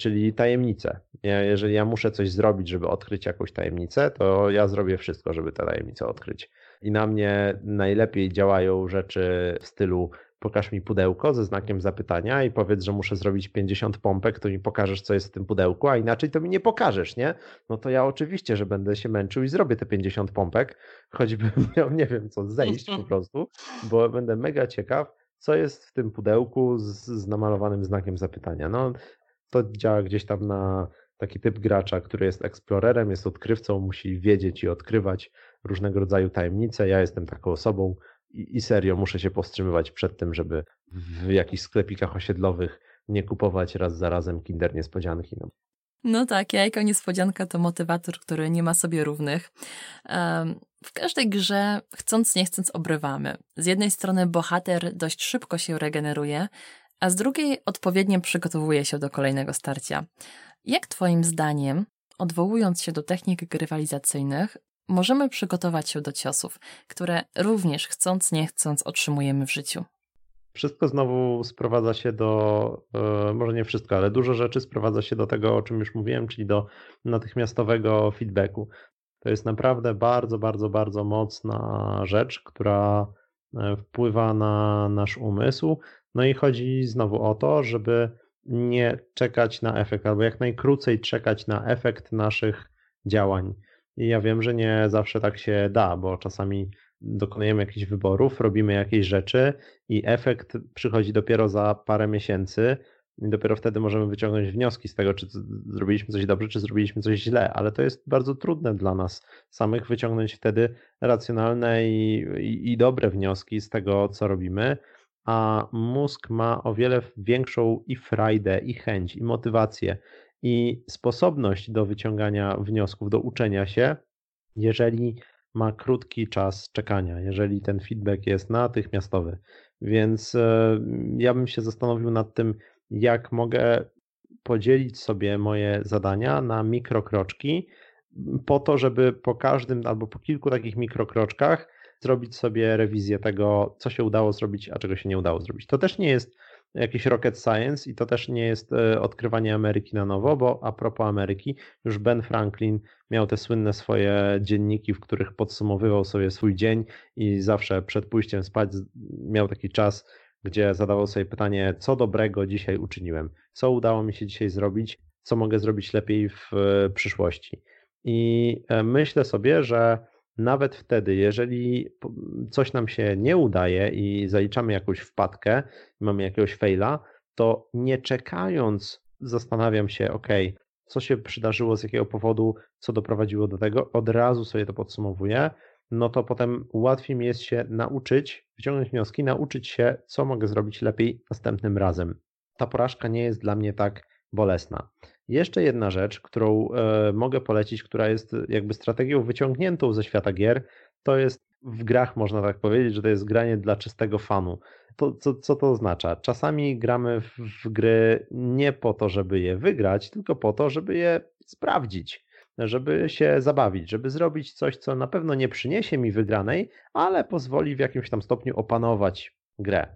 czyli tajemnice. Ja, jeżeli ja muszę coś zrobić, żeby odkryć jakąś tajemnicę, to ja zrobię wszystko, żeby tę tajemnicę odkryć. I na mnie najlepiej działają rzeczy w stylu pokaż mi pudełko ze znakiem zapytania i powiedz, że muszę zrobić 50 pompek, to mi pokażesz, co jest w tym pudełku, a inaczej to mi nie pokażesz, nie? No to ja oczywiście, że będę się męczył i zrobię te 50 pompek, choćbym miał, nie wiem co, zejść po prostu, bo będę mega ciekaw, co jest w tym pudełku z, z namalowanym znakiem zapytania. No, to działa gdzieś tam na taki typ gracza, który jest eksplorerem, jest odkrywcą, musi wiedzieć i odkrywać różnego rodzaju tajemnice. Ja jestem taką osobą i, i serio muszę się powstrzymywać przed tym, żeby w jakichś sklepikach osiedlowych nie kupować raz za razem kinder niespodzianki. No. No tak, jajko niespodzianka to motywator, który nie ma sobie równych. W każdej grze, chcąc nie chcąc, obrywamy. Z jednej strony bohater dość szybko się regeneruje, a z drugiej odpowiednio przygotowuje się do kolejnego starcia. Jak Twoim zdaniem, odwołując się do technik grywalizacyjnych, możemy przygotować się do ciosów, które również chcąc nie chcąc otrzymujemy w życiu? Wszystko znowu sprowadza się do, e, może nie wszystko, ale dużo rzeczy sprowadza się do tego, o czym już mówiłem, czyli do natychmiastowego feedbacku. To jest naprawdę bardzo, bardzo, bardzo mocna rzecz, która e, wpływa na nasz umysł. No i chodzi znowu o to, żeby nie czekać na efekt, albo jak najkrócej czekać na efekt naszych działań. I ja wiem, że nie zawsze tak się da, bo czasami dokonujemy jakichś wyborów, robimy jakieś rzeczy i efekt przychodzi dopiero za parę miesięcy. I dopiero wtedy możemy wyciągnąć wnioski z tego, czy zrobiliśmy coś dobrze, czy zrobiliśmy coś źle, ale to jest bardzo trudne dla nas samych wyciągnąć wtedy racjonalne i, i, i dobre wnioski z tego, co robimy a mózg ma o wiele większą i frajdę, i chęć, i motywację, i sposobność do wyciągania wniosków, do uczenia się, jeżeli ma krótki czas czekania, jeżeli ten feedback jest natychmiastowy. Więc e, ja bym się zastanowił nad tym, jak mogę podzielić sobie moje zadania na mikrokroczki, po to, żeby po każdym albo po kilku takich mikrokroczkach zrobić sobie rewizję tego, co się udało zrobić, a czego się nie udało zrobić. To też nie jest jakiś rocket science i to też nie jest e, odkrywanie Ameryki na nowo, bo a propos Ameryki, już Ben Franklin miał te słynne swoje dzienniki, w których podsumowywał sobie swój dzień i zawsze przed pójściem spać miał taki czas, gdzie zadawał sobie pytanie, co dobrego dzisiaj uczyniłem, co udało mi się dzisiaj zrobić, co mogę zrobić lepiej w e, przyszłości. I e, myślę sobie, że nawet wtedy, jeżeli coś nam się nie udaje i zaliczamy jakąś wpadkę, mamy jakiegoś faila, to nie czekając zastanawiam się, ok, co się przydarzyło, z jakiego powodu, co doprowadziło do tego, od razu sobie to podsumowuję, no to potem łatwiej mi jest się nauczyć, wyciągnąć wnioski, nauczyć się, co mogę zrobić lepiej następnym razem. Ta porażka nie jest dla mnie tak bolesna. Jeszcze jedna rzecz, którą e, mogę polecić, która jest jakby strategią wyciągniętą ze świata gier, to jest w grach można tak powiedzieć, że to jest granie dla czystego fanu. To, co, co to oznacza? Czasami gramy w, w gry nie po to, żeby je wygrać, tylko po to, żeby je sprawdzić, żeby się zabawić, żeby zrobić coś, co na pewno nie przyniesie mi wygranej, ale pozwoli w jakimś tam stopniu opanować grę.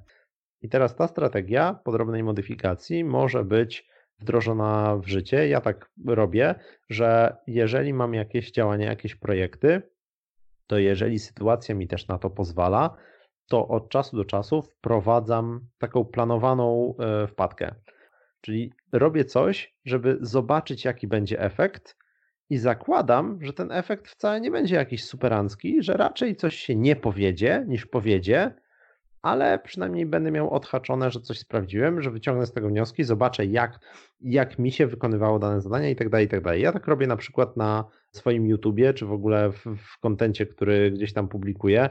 I teraz ta strategia podrobnej modyfikacji może być wdrożona w życie. Ja tak robię, że jeżeli mam jakieś działania, jakieś projekty, to jeżeli sytuacja mi też na to pozwala, to od czasu do czasu wprowadzam taką planowaną e, wpadkę. Czyli robię coś, żeby zobaczyć, jaki będzie efekt, i zakładam, że ten efekt wcale nie będzie jakiś superancki, że raczej coś się nie powiedzie niż powiedzie, ale przynajmniej będę miał odhaczone, że coś sprawdziłem, że wyciągnę z tego wnioski, zobaczę jak, jak mi się wykonywało dane zadania i tak dalej, i tak dalej. Ja tak robię na przykład na swoim YouTubie, czy w ogóle w, w kontencie, który gdzieś tam publikuję.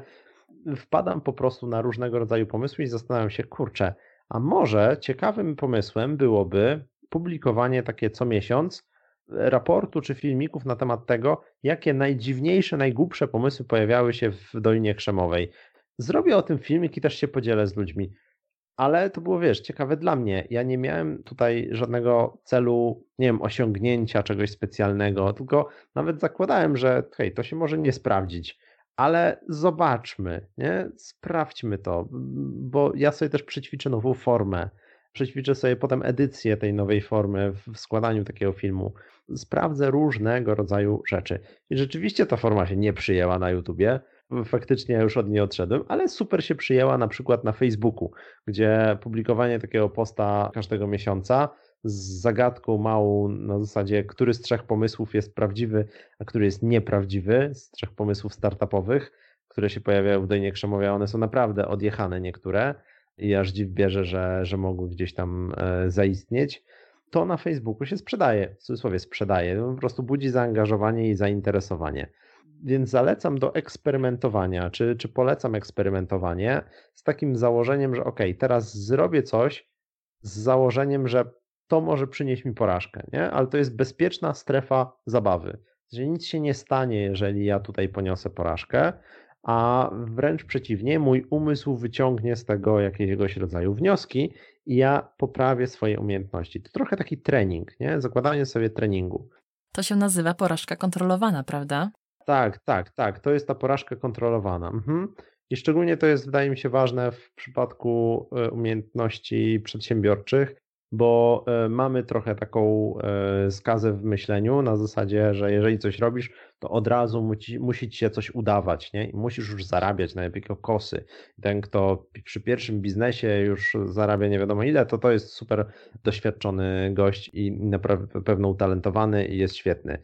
Wpadam po prostu na różnego rodzaju pomysły i zastanawiam się, kurczę, a może ciekawym pomysłem byłoby publikowanie takie co miesiąc raportu czy filmików na temat tego, jakie najdziwniejsze, najgłupsze pomysły pojawiały się w Dolinie Krzemowej. Zrobię o tym filmik i też się podzielę z ludźmi. Ale to było, wiesz, ciekawe dla mnie. Ja nie miałem tutaj żadnego celu, nie wiem, osiągnięcia czegoś specjalnego, tylko nawet zakładałem, że hej, to się może nie sprawdzić, ale zobaczmy, nie? Sprawdźmy to, bo ja sobie też przećwiczę nową formę. Przećwiczę sobie potem edycję tej nowej formy w składaniu takiego filmu. Sprawdzę różnego rodzaju rzeczy. I rzeczywiście ta forma się nie przyjęła na YouTubie faktycznie już od niej odszedłem, ale super się przyjęła na przykład na Facebooku, gdzie publikowanie takiego posta każdego miesiąca z zagadką małą na zasadzie, który z trzech pomysłów jest prawdziwy, a który jest nieprawdziwy, z trzech pomysłów startupowych, które się pojawiają w Dojnie Krzemowie, one są naprawdę odjechane niektóre i aż dziw bierze, że, że mogły gdzieś tam e, zaistnieć. To na Facebooku się sprzedaje, w cudzysłowie sprzedaje, po prostu budzi zaangażowanie i zainteresowanie więc zalecam do eksperymentowania, czy, czy polecam eksperymentowanie z takim założeniem, że ok, teraz zrobię coś z założeniem, że to może przynieść mi porażkę, nie? ale to jest bezpieczna strefa zabawy. Że nic się nie stanie, jeżeli ja tutaj poniosę porażkę, a wręcz przeciwnie, mój umysł wyciągnie z tego jakiegoś rodzaju wnioski i ja poprawię swoje umiejętności. To trochę taki trening, nie? zakładanie sobie treningu. To się nazywa porażka kontrolowana, prawda? Tak, tak, tak. To jest ta porażka kontrolowana. Mhm. I szczególnie to jest, wydaje mi się, ważne w przypadku e, umiejętności przedsiębiorczych, bo e, mamy trochę taką e, skazę w myśleniu na zasadzie, że jeżeli coś robisz, to od razu musi, musi ci się coś udawać, nie? I musisz już zarabiać najlepiej kokosy. Ten, kto przy pierwszym biznesie już zarabia nie wiadomo ile, to to jest super doświadczony gość i na pewno utalentowany i jest świetny.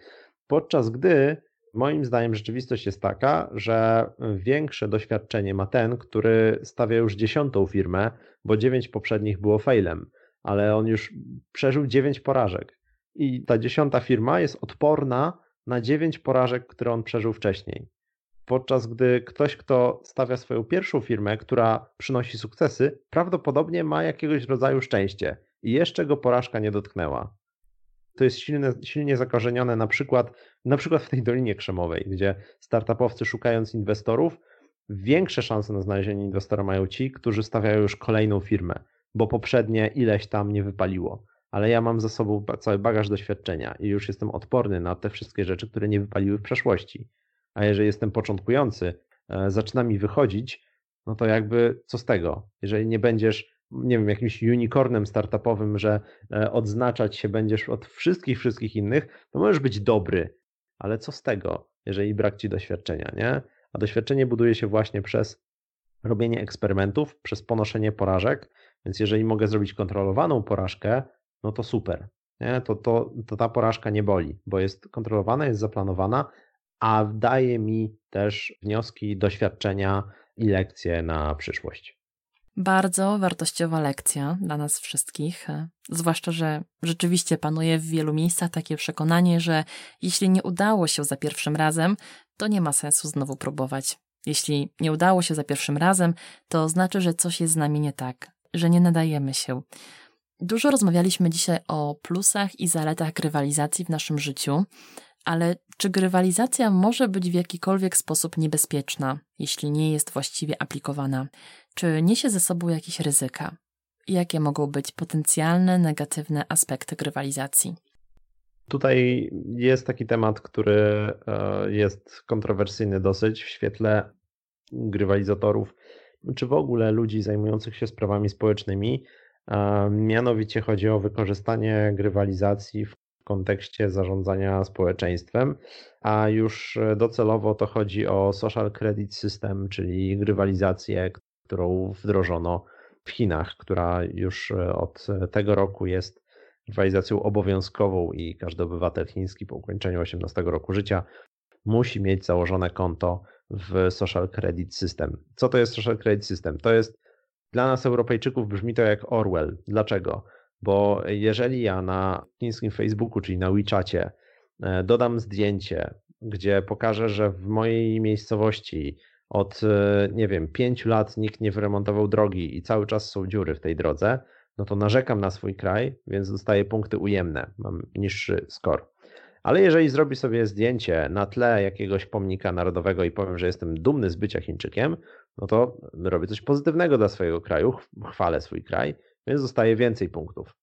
Podczas gdy Moim zdaniem rzeczywistość jest taka, że większe doświadczenie ma ten, który stawia już dziesiątą firmę, bo dziewięć poprzednich było failem, ale on już przeżył dziewięć porażek. I ta dziesiąta firma jest odporna na dziewięć porażek, które on przeżył wcześniej. Podczas gdy ktoś, kto stawia swoją pierwszą firmę, która przynosi sukcesy, prawdopodobnie ma jakiegoś rodzaju szczęście i jeszcze go porażka nie dotknęła to jest silne, silnie zakorzenione na przykład, na przykład w tej Dolinie Krzemowej, gdzie startupowcy szukając inwestorów, większe szanse na znalezienie inwestora mają ci, którzy stawiają już kolejną firmę, bo poprzednie ileś tam nie wypaliło. Ale ja mam za sobą cały bagaż doświadczenia i już jestem odporny na te wszystkie rzeczy, które nie wypaliły w przeszłości. A jeżeli jestem początkujący, e, zaczyna mi wychodzić, no to jakby co z tego? Jeżeli nie będziesz nie wiem, jakimś unicornem startupowym, że e, odznaczać się będziesz od wszystkich, wszystkich innych, to możesz być dobry, ale co z tego, jeżeli brak ci doświadczenia, nie? A doświadczenie buduje się właśnie przez robienie eksperymentów, przez ponoszenie porażek, więc jeżeli mogę zrobić kontrolowaną porażkę, no to super. Nie? To, to, to ta porażka nie boli, bo jest kontrolowana, jest zaplanowana, a daje mi też wnioski, doświadczenia i lekcje na przyszłość. Bardzo wartościowa lekcja dla nas wszystkich, e, zwłaszcza, że rzeczywiście panuje w wielu miejscach takie przekonanie, że jeśli nie udało się za pierwszym razem, to nie ma sensu znowu próbować. Jeśli nie udało się za pierwszym razem, to znaczy, że coś jest z nami nie tak, że nie nadajemy się. Dużo rozmawialiśmy dzisiaj o plusach i zaletach grywalizacji w naszym życiu, ale czy grywalizacja może być w jakikolwiek sposób niebezpieczna, jeśli nie jest właściwie aplikowana? Czy niesie ze sobą jakieś ryzyka? Jakie mogą być potencjalne negatywne aspekty grywalizacji? Tutaj jest taki temat, który e, jest kontrowersyjny dosyć w świetle grywalizatorów, czy w ogóle ludzi zajmujących się sprawami społecznymi. Mianowicie chodzi o wykorzystanie grywalizacji w kontekście zarządzania społeczeństwem, a już docelowo to chodzi o social credit system, czyli grywalizację, którą wdrożono w Chinach, która już od tego roku jest grywalizacją obowiązkową i każdy obywatel chiński po ukończeniu 18 roku życia musi mieć założone konto w Social Credit System. Co to jest Social Credit System? To jest dla nas Europejczyków brzmi to jak Orwell. Dlaczego? Bo jeżeli ja na chińskim Facebooku, czyli na WeChacie, e, dodam zdjęcie, gdzie pokażę, że w mojej miejscowości od, e, nie wiem, pięciu lat nikt nie wyremontował drogi i cały czas są dziury w tej drodze, no to narzekam na swój kraj, więc dostaję punkty ujemne, mam niższy score. Ale jeżeli zrobi sobie zdjęcie na tle jakiegoś pomnika narodowego i powiem, że jestem dumny z bycia Chińczykiem, no to robię coś pozytywnego dla swojego kraju, chwalę swój kraj, więc dostaję więcej punktów.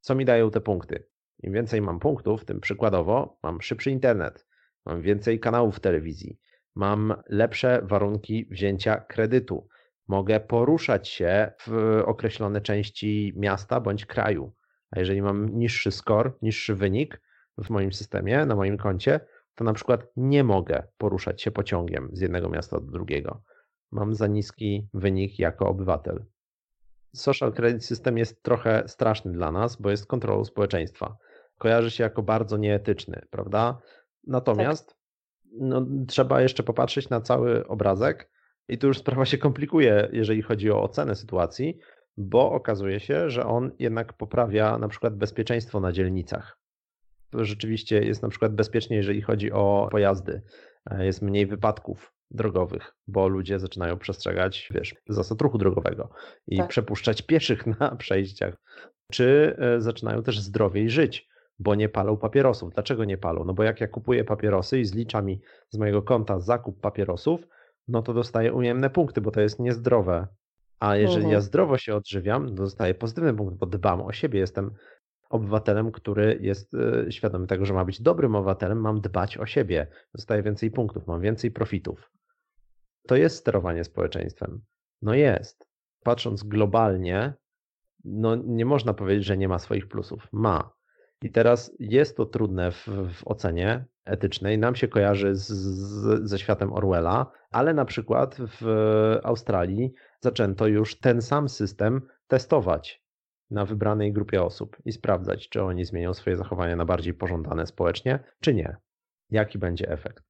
Co mi dają te punkty? Im więcej mam punktów, tym przykładowo mam szybszy internet, mam więcej kanałów telewizji, mam lepsze warunki wzięcia kredytu, mogę poruszać się w określone części miasta bądź kraju. A jeżeli mam niższy score, niższy wynik w moim systemie, na moim koncie, to na przykład nie mogę poruszać się pociągiem z jednego miasta do drugiego. Mam za niski wynik jako obywatel. Social credit system jest trochę straszny dla nas, bo jest kontrolą społeczeństwa. Kojarzy się jako bardzo nieetyczny, prawda? Natomiast tak. No, trzeba jeszcze popatrzeć na cały obrazek i tu już sprawa się komplikuje, jeżeli chodzi o ocenę sytuacji, bo okazuje się, że on jednak poprawia na przykład bezpieczeństwo na dzielnicach. Rzeczywiście jest na przykład bezpiecznie, jeżeli chodzi o pojazdy. Jest mniej wypadków drogowych, bo ludzie zaczynają przestrzegać, wiesz, zasad ruchu drogowego i tak. przepuszczać pieszych na przejściach, czy e, zaczynają też zdrowiej żyć, bo nie palą papierosów. Dlaczego nie palą? No bo jak ja kupuję papierosy i zlicza mi z mojego konta zakup papierosów, no to dostaję ujemne punkty, bo to jest niezdrowe. A jeżeli mhm. ja zdrowo się odżywiam, to dostaję pozytywny punkt, bo dbam o siebie, jestem obywatelem, który jest e, świadomy tego, że ma być dobrym obywatelem, mam dbać o siebie, dostaję więcej punktów, mam więcej profitów. To jest sterowanie społeczeństwem. No jest. Patrząc globalnie, no nie można powiedzieć, że nie ma swoich plusów. Ma. I teraz jest to trudne w, w ocenie etycznej. Nam się kojarzy z, z, ze światem Orwella, ale na przykład w Australii zaczęto już ten sam system testować na wybranej grupie osób i sprawdzać, czy oni zmienią swoje zachowania na bardziej pożądane społecznie, czy nie. Jaki będzie efekt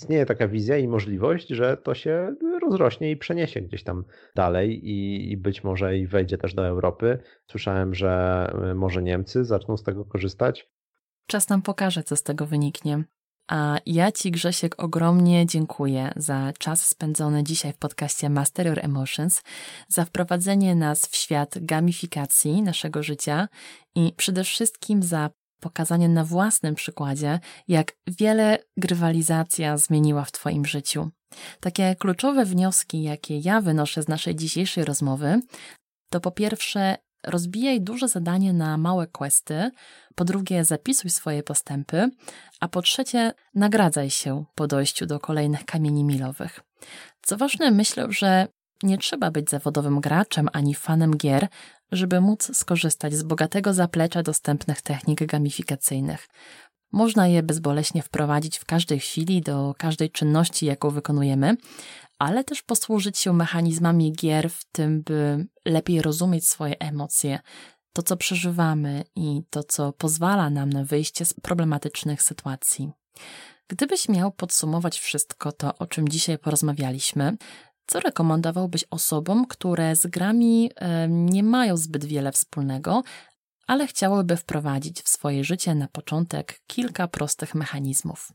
istnieje taka wizja i możliwość, że to się rozrośnie i przeniesie gdzieś tam dalej i, i, być może i wejdzie też do Europy. Słyszałem, że y, może Niemcy zaczną z tego korzystać. Czas nam pokaże, co z tego wyniknie. A ja Ci, Grzesiek, ogromnie dziękuję za czas spędzony dzisiaj w podcaście Master Your Emotions, za wprowadzenie nas w świat gamifikacji naszego życia i przede wszystkim za pokazanie na własnym przykładzie, jak wiele grywalizacja zmieniła w Twoim życiu. Takie kluczowe wnioski, jakie ja wynoszę z naszej dzisiejszej rozmowy, to po pierwsze, rozbijaj duże zadanie na małe questy, po drugie, zapisuj swoje postępy, a po trzecie, nagradzaj się po dojściu do kolejnych kamieni milowych. Co ważne, myślę, że nie trzeba być zawodowym graczem ani fanem gier, żeby móc skorzystać z bogatego zaplecza dostępnych technik gamifikacyjnych. Można je bezboleśnie wprowadzić w każdej chwili do każdej czynności, jaką wykonujemy, ale też posłużyć się mechanizmami gier w tym, by lepiej rozumieć swoje emocje, to co przeżywamy i to co pozwala nam na wyjście z problematycznych sytuacji. Gdybyś miał podsumować wszystko to, o czym dzisiaj porozmawialiśmy, co rekomendowałbyś osobom, które z grami nie mają zbyt wiele wspólnego, ale chciałyby wprowadzić w swoje życie na początek kilka prostych mechanizmów?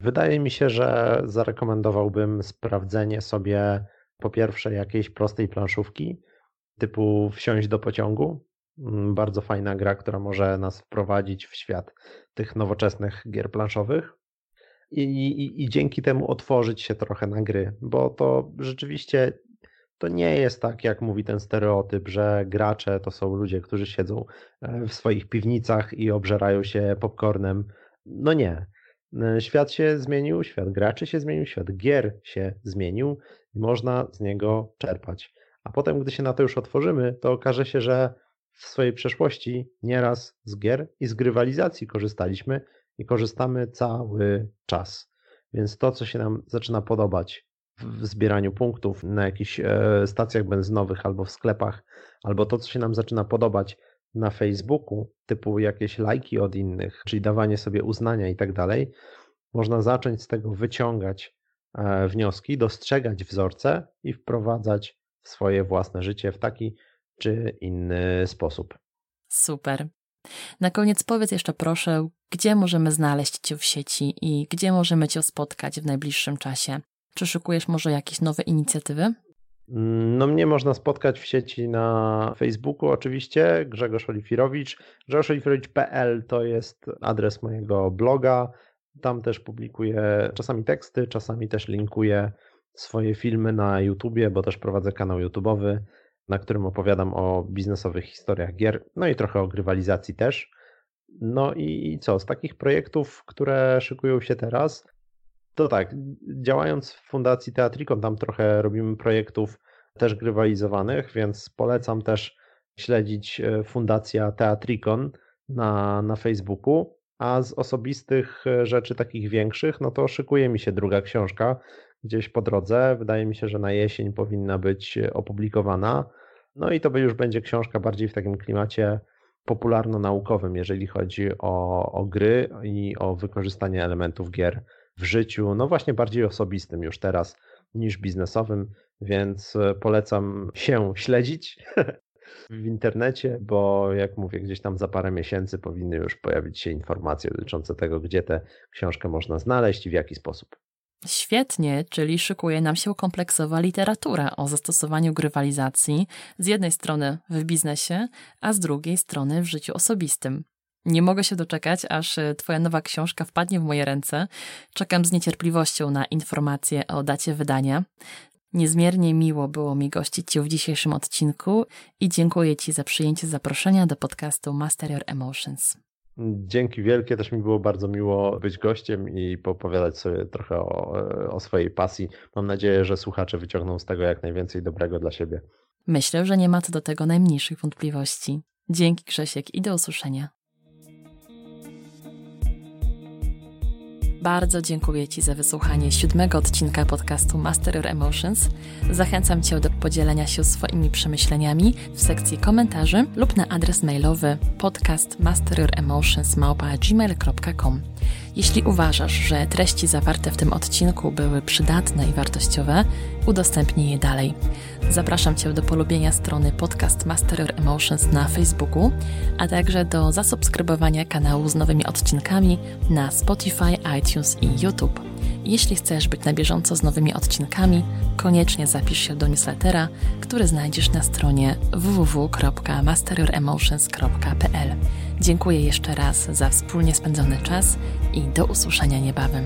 Wydaje mi się, że zarekomendowałbym sprawdzenie sobie po pierwsze jakiejś prostej planszówki, typu wsiąść do pociągu. Mm, bardzo fajna gra, która może nas wprowadzić w świat tych nowoczesnych gier planszowych. I, i, i dzięki temu otworzyć się trochę na gry, bo to rzeczywiście to nie jest tak, jak mówi ten stereotyp, że gracze to są ludzie, którzy siedzą e, w swoich piwnicach i obżerają się popcornem. No nie. E, świat się zmienił, świat graczy się zmienił, świat gier się zmienił i można z niego czerpać. A potem, gdy się na to już otworzymy, to okaże się, że w swojej przeszłości nieraz z gier i z grywalizacji korzystaliśmy i korzystamy cały czas. Więc to, co się nam zaczyna podobać w zbieraniu punktów na jakichś e, stacjach benzynowych albo w sklepach, albo to, co się nam zaczyna podobać na Facebooku, typu jakieś lajki od innych, czyli dawanie sobie uznania i tak dalej, można zacząć z tego wyciągać e, wnioski, dostrzegać wzorce i wprowadzać w swoje własne życie w taki czy inny sposób. Super. Na koniec powiedz jeszcze proszę, gdzie możemy znaleźć Cię w sieci i gdzie możemy Cię spotkać w najbliższym czasie? Czy szykujesz może jakieś nowe inicjatywy? No mnie można spotkać w sieci na Facebooku oczywiście, Grzegorz Olifirowicz. GrzegorzOlifirowicz.pl to jest adres mojego bloga. Tam też publikuję czasami teksty, czasami też linkuję swoje filmy na YouTubie, bo też prowadzę kanał YouTubeowy, na którym opowiadam o biznesowych historiach gier, no i trochę o grywalizacji też. No i co, z takich projektów, które szykują się teraz, to tak, działając w Fundacji Teatrikon, tam trochę robimy projektów też grywalizowanych, więc polecam też śledzić e, Fundacja Teatrikon na, na Facebooku. A z osobistych e, rzeczy takich większych, no to szykuje mi się druga książka gdzieś po drodze. Wydaje mi się, że na jesień powinna być e, opublikowana. No i to już będzie książka bardziej w takim klimacie popularno-naukowym, jeżeli chodzi o, o gry i o wykorzystanie elementów gier w życiu, no właśnie bardziej osobistym już teraz niż biznesowym, więc e, polecam się śledzić w internecie, bo jak mówię, gdzieś tam za parę miesięcy powinny już pojawić się informacje dotyczące tego, gdzie tę książkę można znaleźć i w jaki sposób. Świetnie, czyli szykuje nam się kompleksowa literatura o zastosowaniu grywalizacji z jednej strony w biznesie, a z drugiej strony w życiu osobistym. Nie mogę się doczekać, aż e, Twoja nowa książka wpadnie w moje ręce. Czekam z niecierpliwością na informacje o dacie wydania. Niezmiernie miło było mi gościć Cię w dzisiejszym odcinku i dziękuję Ci za przyjęcie zaproszenia do podcastu Master Your Emotions. Dzięki wielkie, też mi było bardzo miło być gościem i poopowiadać sobie trochę o, o swojej pasji. Mam nadzieję, że słuchacze wyciągną z tego jak najwięcej dobrego dla siebie. Myślę, że nie ma co do tego najmniejszych wątpliwości. Dzięki Grzesiek i do usłyszenia. Bardzo dziękuję Ci za wysłuchanie siódmego odcinka podcastu Master Your Emotions. Zachęcam Cię do podzielenia się swoimi przemyśleniami w sekcji komentarzy lub na adres mailowy podcastmasteryouremotions.gmail.com Jeśli uważasz, że treści zawarte w tym odcinku były przydatne i wartościowe, udostępnij je dalej. Zapraszam Cię do polubienia strony Podcast Master Your Emotions na Facebooku, a także do zasubskrybowania kanału z nowymi odcinkami na Spotify, iTunes i YouTube. Jeśli chcesz być na bieżąco z nowymi odcinkami, koniecznie zapisz się do newslettera, który znajdziesz na stronie www.masteryouremotions.pl. Dziękuję jeszcze raz za wspólnie spędzony czas i do usłyszenia niebawem.